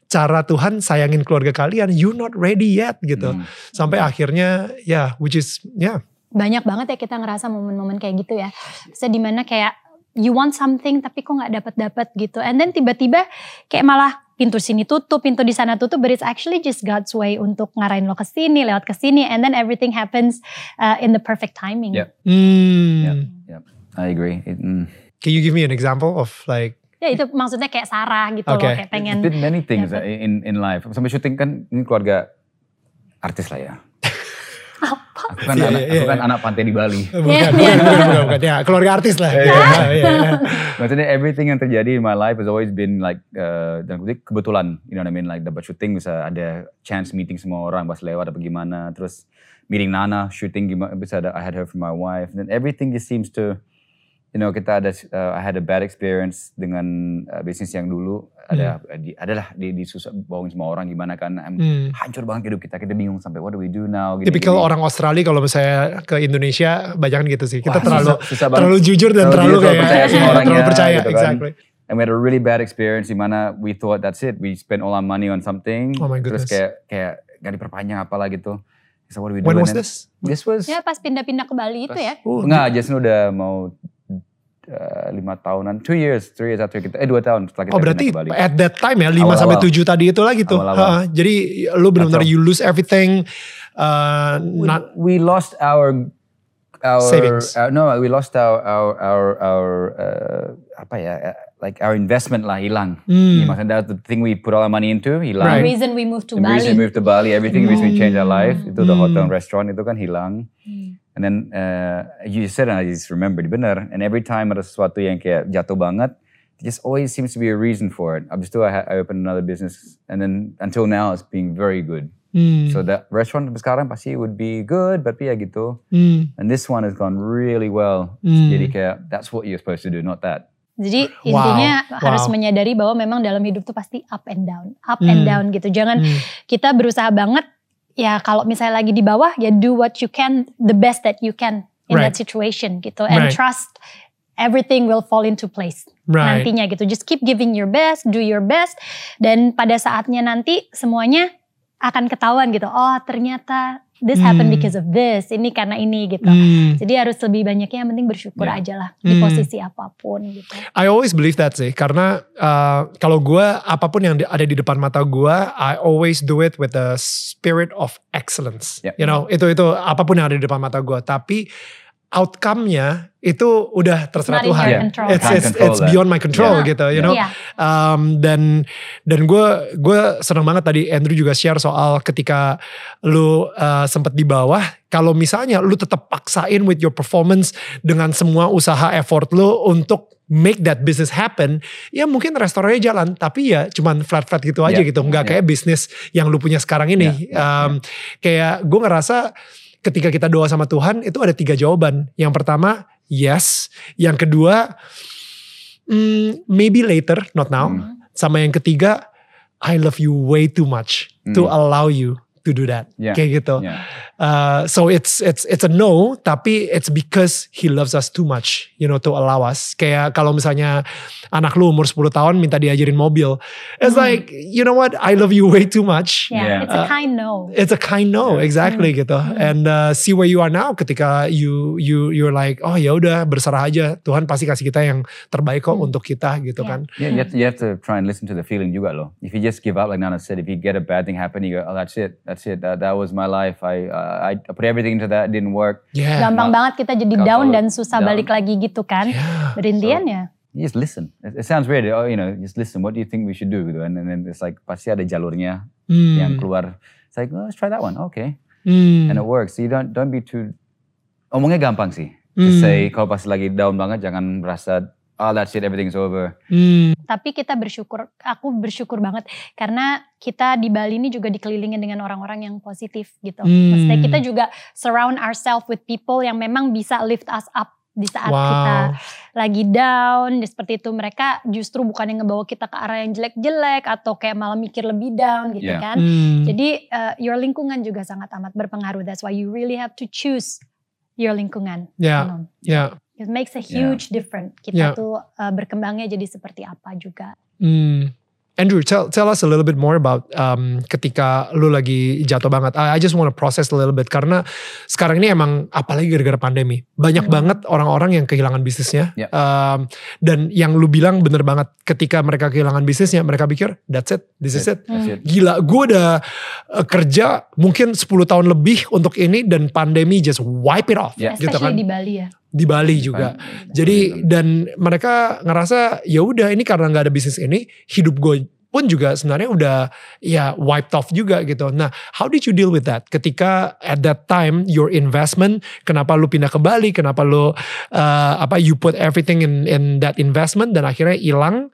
cara Tuhan sayangin keluarga kalian. You're not ready yet gitu Hmm. sampai akhirnya ya which is ya banyak banget ya kita ngerasa momen-momen kayak gitu ya. Saya di mana kayak you want something tapi kok nggak dapat dapat gitu. And then tiba-tiba kayak malah pintu sini tutup, pintu di sana tutup, but it's actually just God's way untuk ngarahin lo ke sini, lewat ke sini, and then everything happens uh, in the perfect timing. Yeah. hmm. Yeah. I agree. It, mm. can you give me an example of like Ya itu maksudnya kayak Sarah gitu loh, Okay. kayak pengen. Been many things dapet. in in life. Sampai syuting kan ini keluarga artis lah ya. Aku kan, Iya, anak, iya, aku kan iya. anak pantai di Bali. bukan, Iya, bukan, iya. bukan, bukan, bukan, ya keluarga artis lah. Iya, Ya, ya, ya. Maksudnya everything yang terjadi in my life has always been like uh, dan kutip kebetulan, you know what I mean? Like dapat syuting bisa ada chance meeting semua orang pas lewat apa gimana, terus meeting Nana, shooting gimana bisa ada I had her for my wife, and then everything just seems to you know kita ada uh, I had a bad experience dengan uh, bisnis yang dulu ada di, adalah di, di susah bohongin semua orang gimana kan Hmm. hancur banget hidup kita kita bingung sampai what do we do now gini, Tipikal gini. orang Australia kalau misalnya ke Indonesia banyak kan gitu sih. Kita Wah, terlalu susah, susah terlalu jujur dan Terlalu terlalu kayak percaya sama iya, orangnya, terlalu percaya, gitu kan. exactly. And we had a really bad experience di mana we thought that's it. We spent all our money on something. Oh my Terus kayak kayak gak diperpanjang apalah gitu. So what do we do? When was this? This was Ya pas pindah-pindah ke Bali itu ya. Oh, enggak, Jason udah mau uh, lima tahunan, two years, three years after kita, eh dua tahun setelah kita Oh berarti at that time ya 5 Awal-awal. sampai 7 tadi itu lagi tuh. Awal-awal. Ha, jadi lu benar-benar you lose everything. Uh, we, not, we lost our our Savings. uh, no, we lost our our our, our uh, apa ya, uh, like our investment lah hilang. Hmm. Iya, Maksudnya the thing we put all our money into hilang. Right. The reason we moved to The reason Bali. we moved to Bali, everything the reason we changed our life, itu the Hmm. hotel and restaurant itu kan hilang. Hmm. And then uh, you said and I just remembered, bener. And every time ada sesuatu yang kayak jatuh banget, there just always seems to be a reason for it. Abis itu I, I opened another business, and then until now it's being very good. hmm, So the restaurant sekarang pasti would be good, but ya gitu. hmm, And this one has gone really well. Hmm. Jadi kayak that's what you're supposed to do, not that. Jadi Wow, intinya harus wow. menyadari bahwa memang dalam hidup tuh pasti up and down, up and Hmm. down gitu. Jangan hmm. kita berusaha banget ya kalau misalnya lagi di bawah ya do what you can the best that you can in Right. that situation gitu and Right. trust everything will fall into place Right. nantinya gitu. Just keep giving your best, do your best, dan pada saatnya nanti semuanya akan ketahuan gitu. Oh ternyata this happened Hmm. because of this, ini karena ini gitu. Hmm. Jadi harus lebih banyaknya yang penting bersyukur Yeah. aja lah di Hmm. posisi apa pun gitu. I always believe that sih karena uh, kalau gue apa pun yang ada di depan mata gue, I always do it with the spirit of excellence. Yep. You know itu itu apa pun yang ada di depan mata gue. Tapi outcome-nya itu udah terserah Not Tuhan. control. It's it's, it's beyond my control Yeah. gitu, you know. Iya. Um, dan dan gue gue seneng banget tadi Andrew juga share soal ketika lu uh, sempet di bawah kalau misalnya lu tetap paksain with your performance dengan semua usaha effort lu untuk make that business happen ya mungkin restorannya jalan tapi ya cuman flat flat gitu aja Yeah. gitu nggak Yeah. kayak bisnis yang lu punya sekarang ini Yeah. Yeah. Um, kayak gue ngerasa ketika kita doa sama Tuhan itu ada tiga jawaban yang pertama yes yang kedua mm, maybe later not now Hmm. sama yang ketiga I love you way too much to Hmm. allow you to do that Yeah. kayak gitu Yeah. Uh, so it's it's it's a no tapi it's because he loves us too much you know to allow us kayak kalau misalnya anak lu umur 10 tahun minta diajarin mobil it's Hmm. like you know what I love you way too much Yeah, Yeah. it's a Uh, kind no. It's a kind no, Yeah. exactly gitu. And uh, see where you are now ketika you you you're like, oh ya udah berserah aja. Tuhan pasti kasih kita yang terbaik kok Hmm. untuk kita gitu Yeah. kan. Yeah, you have, to, you have to try and listen to the feeling juga loh. If you just give up, like Nana said, if you get a bad thing happen, you go, oh that's it, that's it, that, that was my life. I, uh, I put everything into that, didn't work. Yeah. Gampang Ma- banget kita jadi down dan susah down. balik lagi gitu kan. Yeah. But in the So- end ya. You just listen. It, it sounds weird. Oh, you know, just listen. What do you think we should do? Gitu kan. And then it's like pasti ada jalurnya Hmm. yang keluar. It's like, oh, let's try that one. Okay, Hmm. and it works. So you don't don't be too. Omongnya gampang sih. Hmm. Just say kalau pas lagi down banget jangan merasa oh that's it everything's over. Hmm. Tapi kita bersyukur, aku bersyukur banget karena kita di Bali ini juga dikelilingin dengan orang-orang yang positif gitu. Hmm. Maksudnya kita juga surround ourselves with people yang memang bisa lift us up di saat Wow. kita lagi down, seperti itu mereka justru bukan yang ngebawa kita ke arah yang jelek-jelek atau kayak malah mikir lebih down gitu Yeah. kan. Hmm. Jadi uh, your lingkungan juga sangat amat berpengaruh. That's why you really have to choose your lingkungan. Ya, know. ya. It makes a Yeah. huge difference. Kita Yeah. tuh uh, berkembangnya jadi seperti apa juga. Hmm. Andrew, tell tell us a little bit more about um, ketika lu lagi jatuh banget. I, I just want to process a little bit karena sekarang ini emang apalagi gara-gara pandemi banyak Hmm. banget orang-orang yang kehilangan bisnisnya. Ya. Um, dan yang lu bilang bener banget ketika mereka kehilangan bisnisnya mereka pikir that's it, this is it. That's Hmm. it. Gila, gue udah uh, kerja mungkin 10 tahun lebih untuk ini dan pandemi just wipe it off Yeah. gitu Especially kan. di Bali ya. Di Bali juga. Jadi dan mereka ngerasa ya udah ini karena nggak ada bisnis ini hidup gue pun juga sebenarnya udah ya wiped off juga gitu. Nah, how did you deal with that? Ketika at that time your investment, kenapa lu pindah ke Bali? Kenapa lu uh, apa you put everything in in that investment dan akhirnya hilang?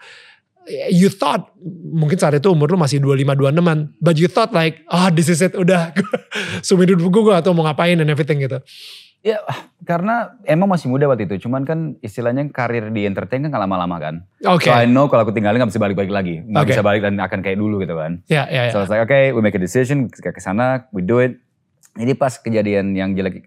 You thought mungkin saat itu umur lu masih 25 26-an, but you thought like, oh this is it, udah sumber hidup gue gak tau mau ngapain and everything gitu. Ya, karena emang masih muda waktu itu. Cuman kan istilahnya karir di entertain kan lama-lama kan. Oke. So I know kalau aku tinggalin gak bisa balik-balik lagi. Gak Oke. bisa balik dan akan kayak dulu gitu kan. Ya, ya, ya. So it's like, okay, we make a decision, ke sana, we do it. Jadi pas kejadian yang jelek,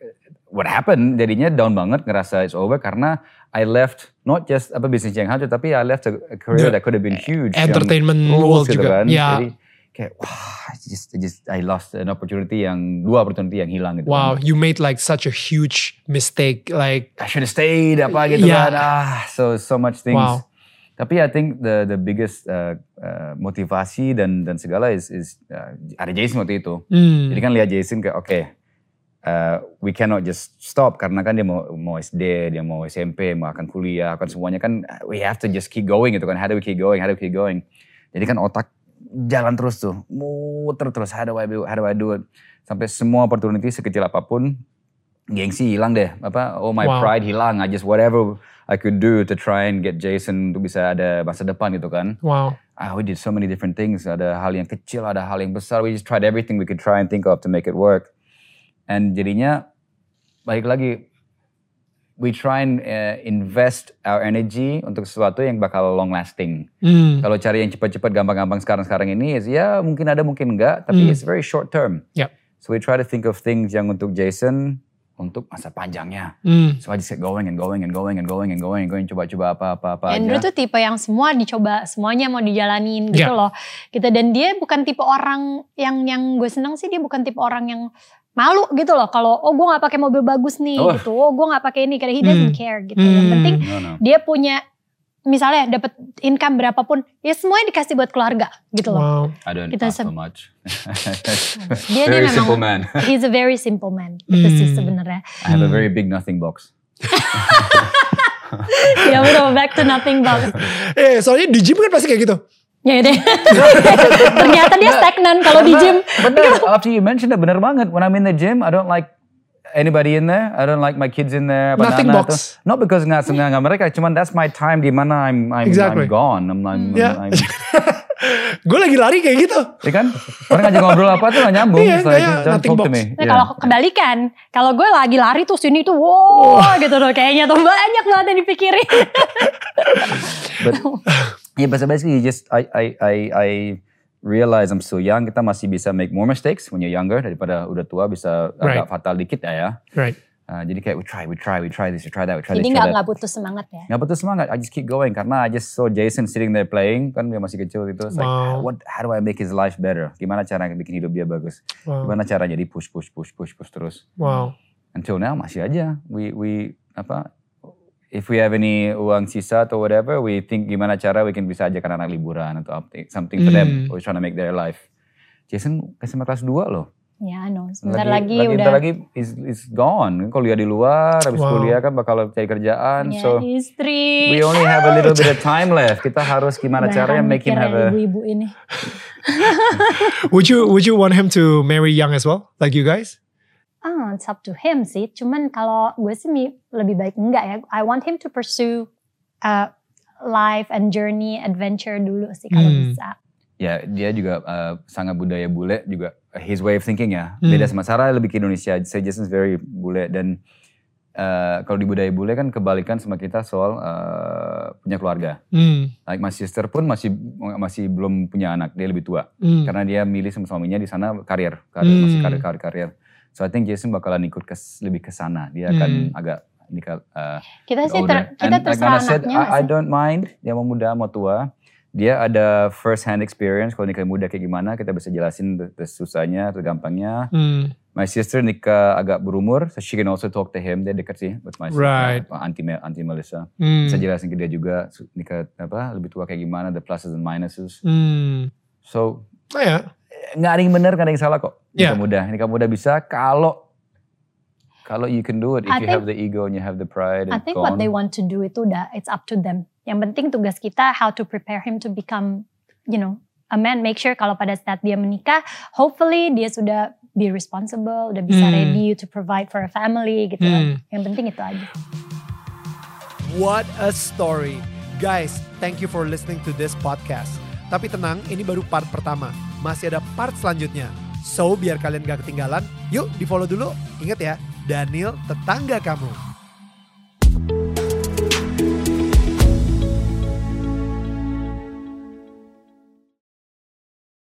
what happened, jadinya down banget, ngerasa it's over karena I left not just apa bisnis yang hancur, tapi I left a, career The that could have been huge. entertainment world gitu juga. Kan. Ya. Jadi kayak, wah, I just, I just, I lost an opportunity yang, dua opportunity yang hilang gitu. Wow, kan. you made like such a huge mistake. Like, I should have stayed, apa gitu Yeah. kan. Ah, so, so much things. Wow. Tapi I think the the biggest uh, uh, motivasi dan dan segala is is uh, ada Jason waktu itu. hmm, Jadi kan lihat Jason kayak oke, uh, we cannot just stop karena kan dia mau mau SD, dia mau SMP, mau akan kuliah, akan semuanya kan we have to just keep going gitu kan. How do we keep going? How do we keep going? Jadi kan otak jalan terus tuh, muter terus. How do I do? How do I do it? Sampai semua opportunity sekecil apa pun, gengsi hilang deh. Apa? Oh my Wow. pride hilang. I just whatever I could do to try and get Jason untuk bisa ada masa depan gitu kan wow. ah, we did so many different things. Ada hal yang kecil, ada hal yang besar. We just tried everything we could try and think of to make it work. And jadinya, balik lagi, we try and uh, invest our energy untuk sesuatu yang bakal long lasting. Hmm, Kalau cari yang cepat-cepat, gampang-gampang sekarang-sekarang ini, is ya mungkin ada, mungkin enggak, tapi Hmm. it's very short term. Yep. So we try to think of things yang untuk Jason untuk masa panjangnya. Hmm. So I just kept going and going and going and going and going and going coba-coba apa-apa Andrew aja. tuh tipe yang semua dicoba, semuanya mau dijalanin gitu Ya. loh. Gitu dan dia bukan tipe orang yang yang gue seneng sih dia bukan tipe orang yang malu gitu loh. Kalau oh gue nggak pakai mobil bagus nih Oh. gitu, oh gue nggak pakai ini, karena he doesn't Hmm. care gitu. Yang Hmm. penting No, no. dia punya misalnya dapat income berapapun, ya semuanya dikasih buat keluarga gitu loh. Wow. I don't Kita ask so much. Dia very dia simple memang man. he's a very simple man itu sih Hmm. sebenarnya. I have a Hmm. very big nothing box. ya betul back to nothing box. Eh, soalnya di gym kan pasti kayak gitu. Ya deh. Ternyata dia stagnan kalau di gym. Bener, after you mentioned it, bener banget. When I'm in the gym, I don't like anybody in there. I don't like my kids in there. apa Nothing box. tuh. Not because nggak senang sama mereka, cuman that's my time di mana I'm I'm, Exactly. I'm gone. I'm, I'm, Ya. I'm- Gue lagi lari kayak gitu. ya kan? Orang ngajak ngobrol apa tuh nggak nyambung. Iya, kayak nothing box. Nah, Yeah. kalau kebalikan, kalau gue lagi lari tuh sini tuh wow gitu loh kayaknya tuh banyak banget yang dipikirin. But yeah, but basically you just I I I I realize I'm still young. Kita masih bisa make more mistakes when you're younger daripada udah tua bisa Right. agak fatal dikit ya ya. Right. Uh, jadi kayak we try, we try, we try this, we try that, we try Jadi this, that. nggak putus semangat ya. Nggak betul semangat. I just keep going karena I just saw Jason sitting there playing kan dia masih kecil gitu. It's like Wow. what how do I make his life better? Gimana cara bikin hidup dia bagus? Wow. Gimana caranya jadi push push push push push terus. Wow. Until now masih aja. We we apa if we have any uang sisa atau whatever, we think gimana cara we can bisa ajakan anak liburan atau something for them. Hmm. We're trying to make their life. Jason SMA kelas 2 loh. Ya, no. Sebentar lagi, udah. bentar lagi is, is gone. Kalau dia di luar, habis Wow. kuliah kan bakal cari kerjaan. Ya, so istri. we only have a little bit of time left. Kita harus gimana caranya make him have a ibu-ibu ini. Would you would you want him to marry young as well, like you guys? Ah, it's up to him sih. Cuman kalau gue sih lebih baik enggak ya. I want him to pursue uh, life and journey adventure dulu sih kalau Hmm. bisa. ya dia juga uh, sangat budaya bule juga his way of thinking ya Hmm. beda sama Sarah lebih ke Indonesia saya Jason's very bule dan uh, kalau di budaya bule kan kebalikan sama kita soal uh, punya keluarga Hmm. like my sister pun masih masih belum punya anak dia lebih tua Hmm. karena dia milih sama suaminya di sana karir karir masih Hmm. karir karir karir so I think Jason bakalan ikut ke lebih ke sana dia akan Hmm. agak nikah uh, Kita sih older. ter, kita And like Nana said, anaknya I, I don't mind dia mau muda mau tua. Dia ada first hand experience kalau nikah muda kayak gimana kita bisa jelasin susahnya, the gampangnya. Hmm. My sister nikah agak berumur, so she can also talk to him. Dia dekat sih with my sister, Right. auntie Mel- auntie Melissa. Hmm. Bisa jelasin ke dia juga nikah apa lebih tua kayak gimana, the pluses and minuses. Hmm. So Oh ya. Nggak ada yang benar, nggak ada yang salah kok. Yeah. Nikah muda, nikah muda bisa kalau kalau you can do it if I you think- have the ego and you have the pride. I think go what they want to do itu udah it's up to them. Yang penting tugas kita how to prepare him to become, you know, a man. Make sure kalau pada saat dia menikah, hopefully dia sudah be responsible, udah bisa Hmm. ready to provide for a family gitu. Hmm. Yang penting itu aja. What a story. Guys, thank you for listening to this podcast. Tapi tenang, ini baru part pertama. Masih ada part selanjutnya. So, biar kalian gak ketinggalan, yuk di follow dulu. Ingat ya, Daniel tetangga kamu.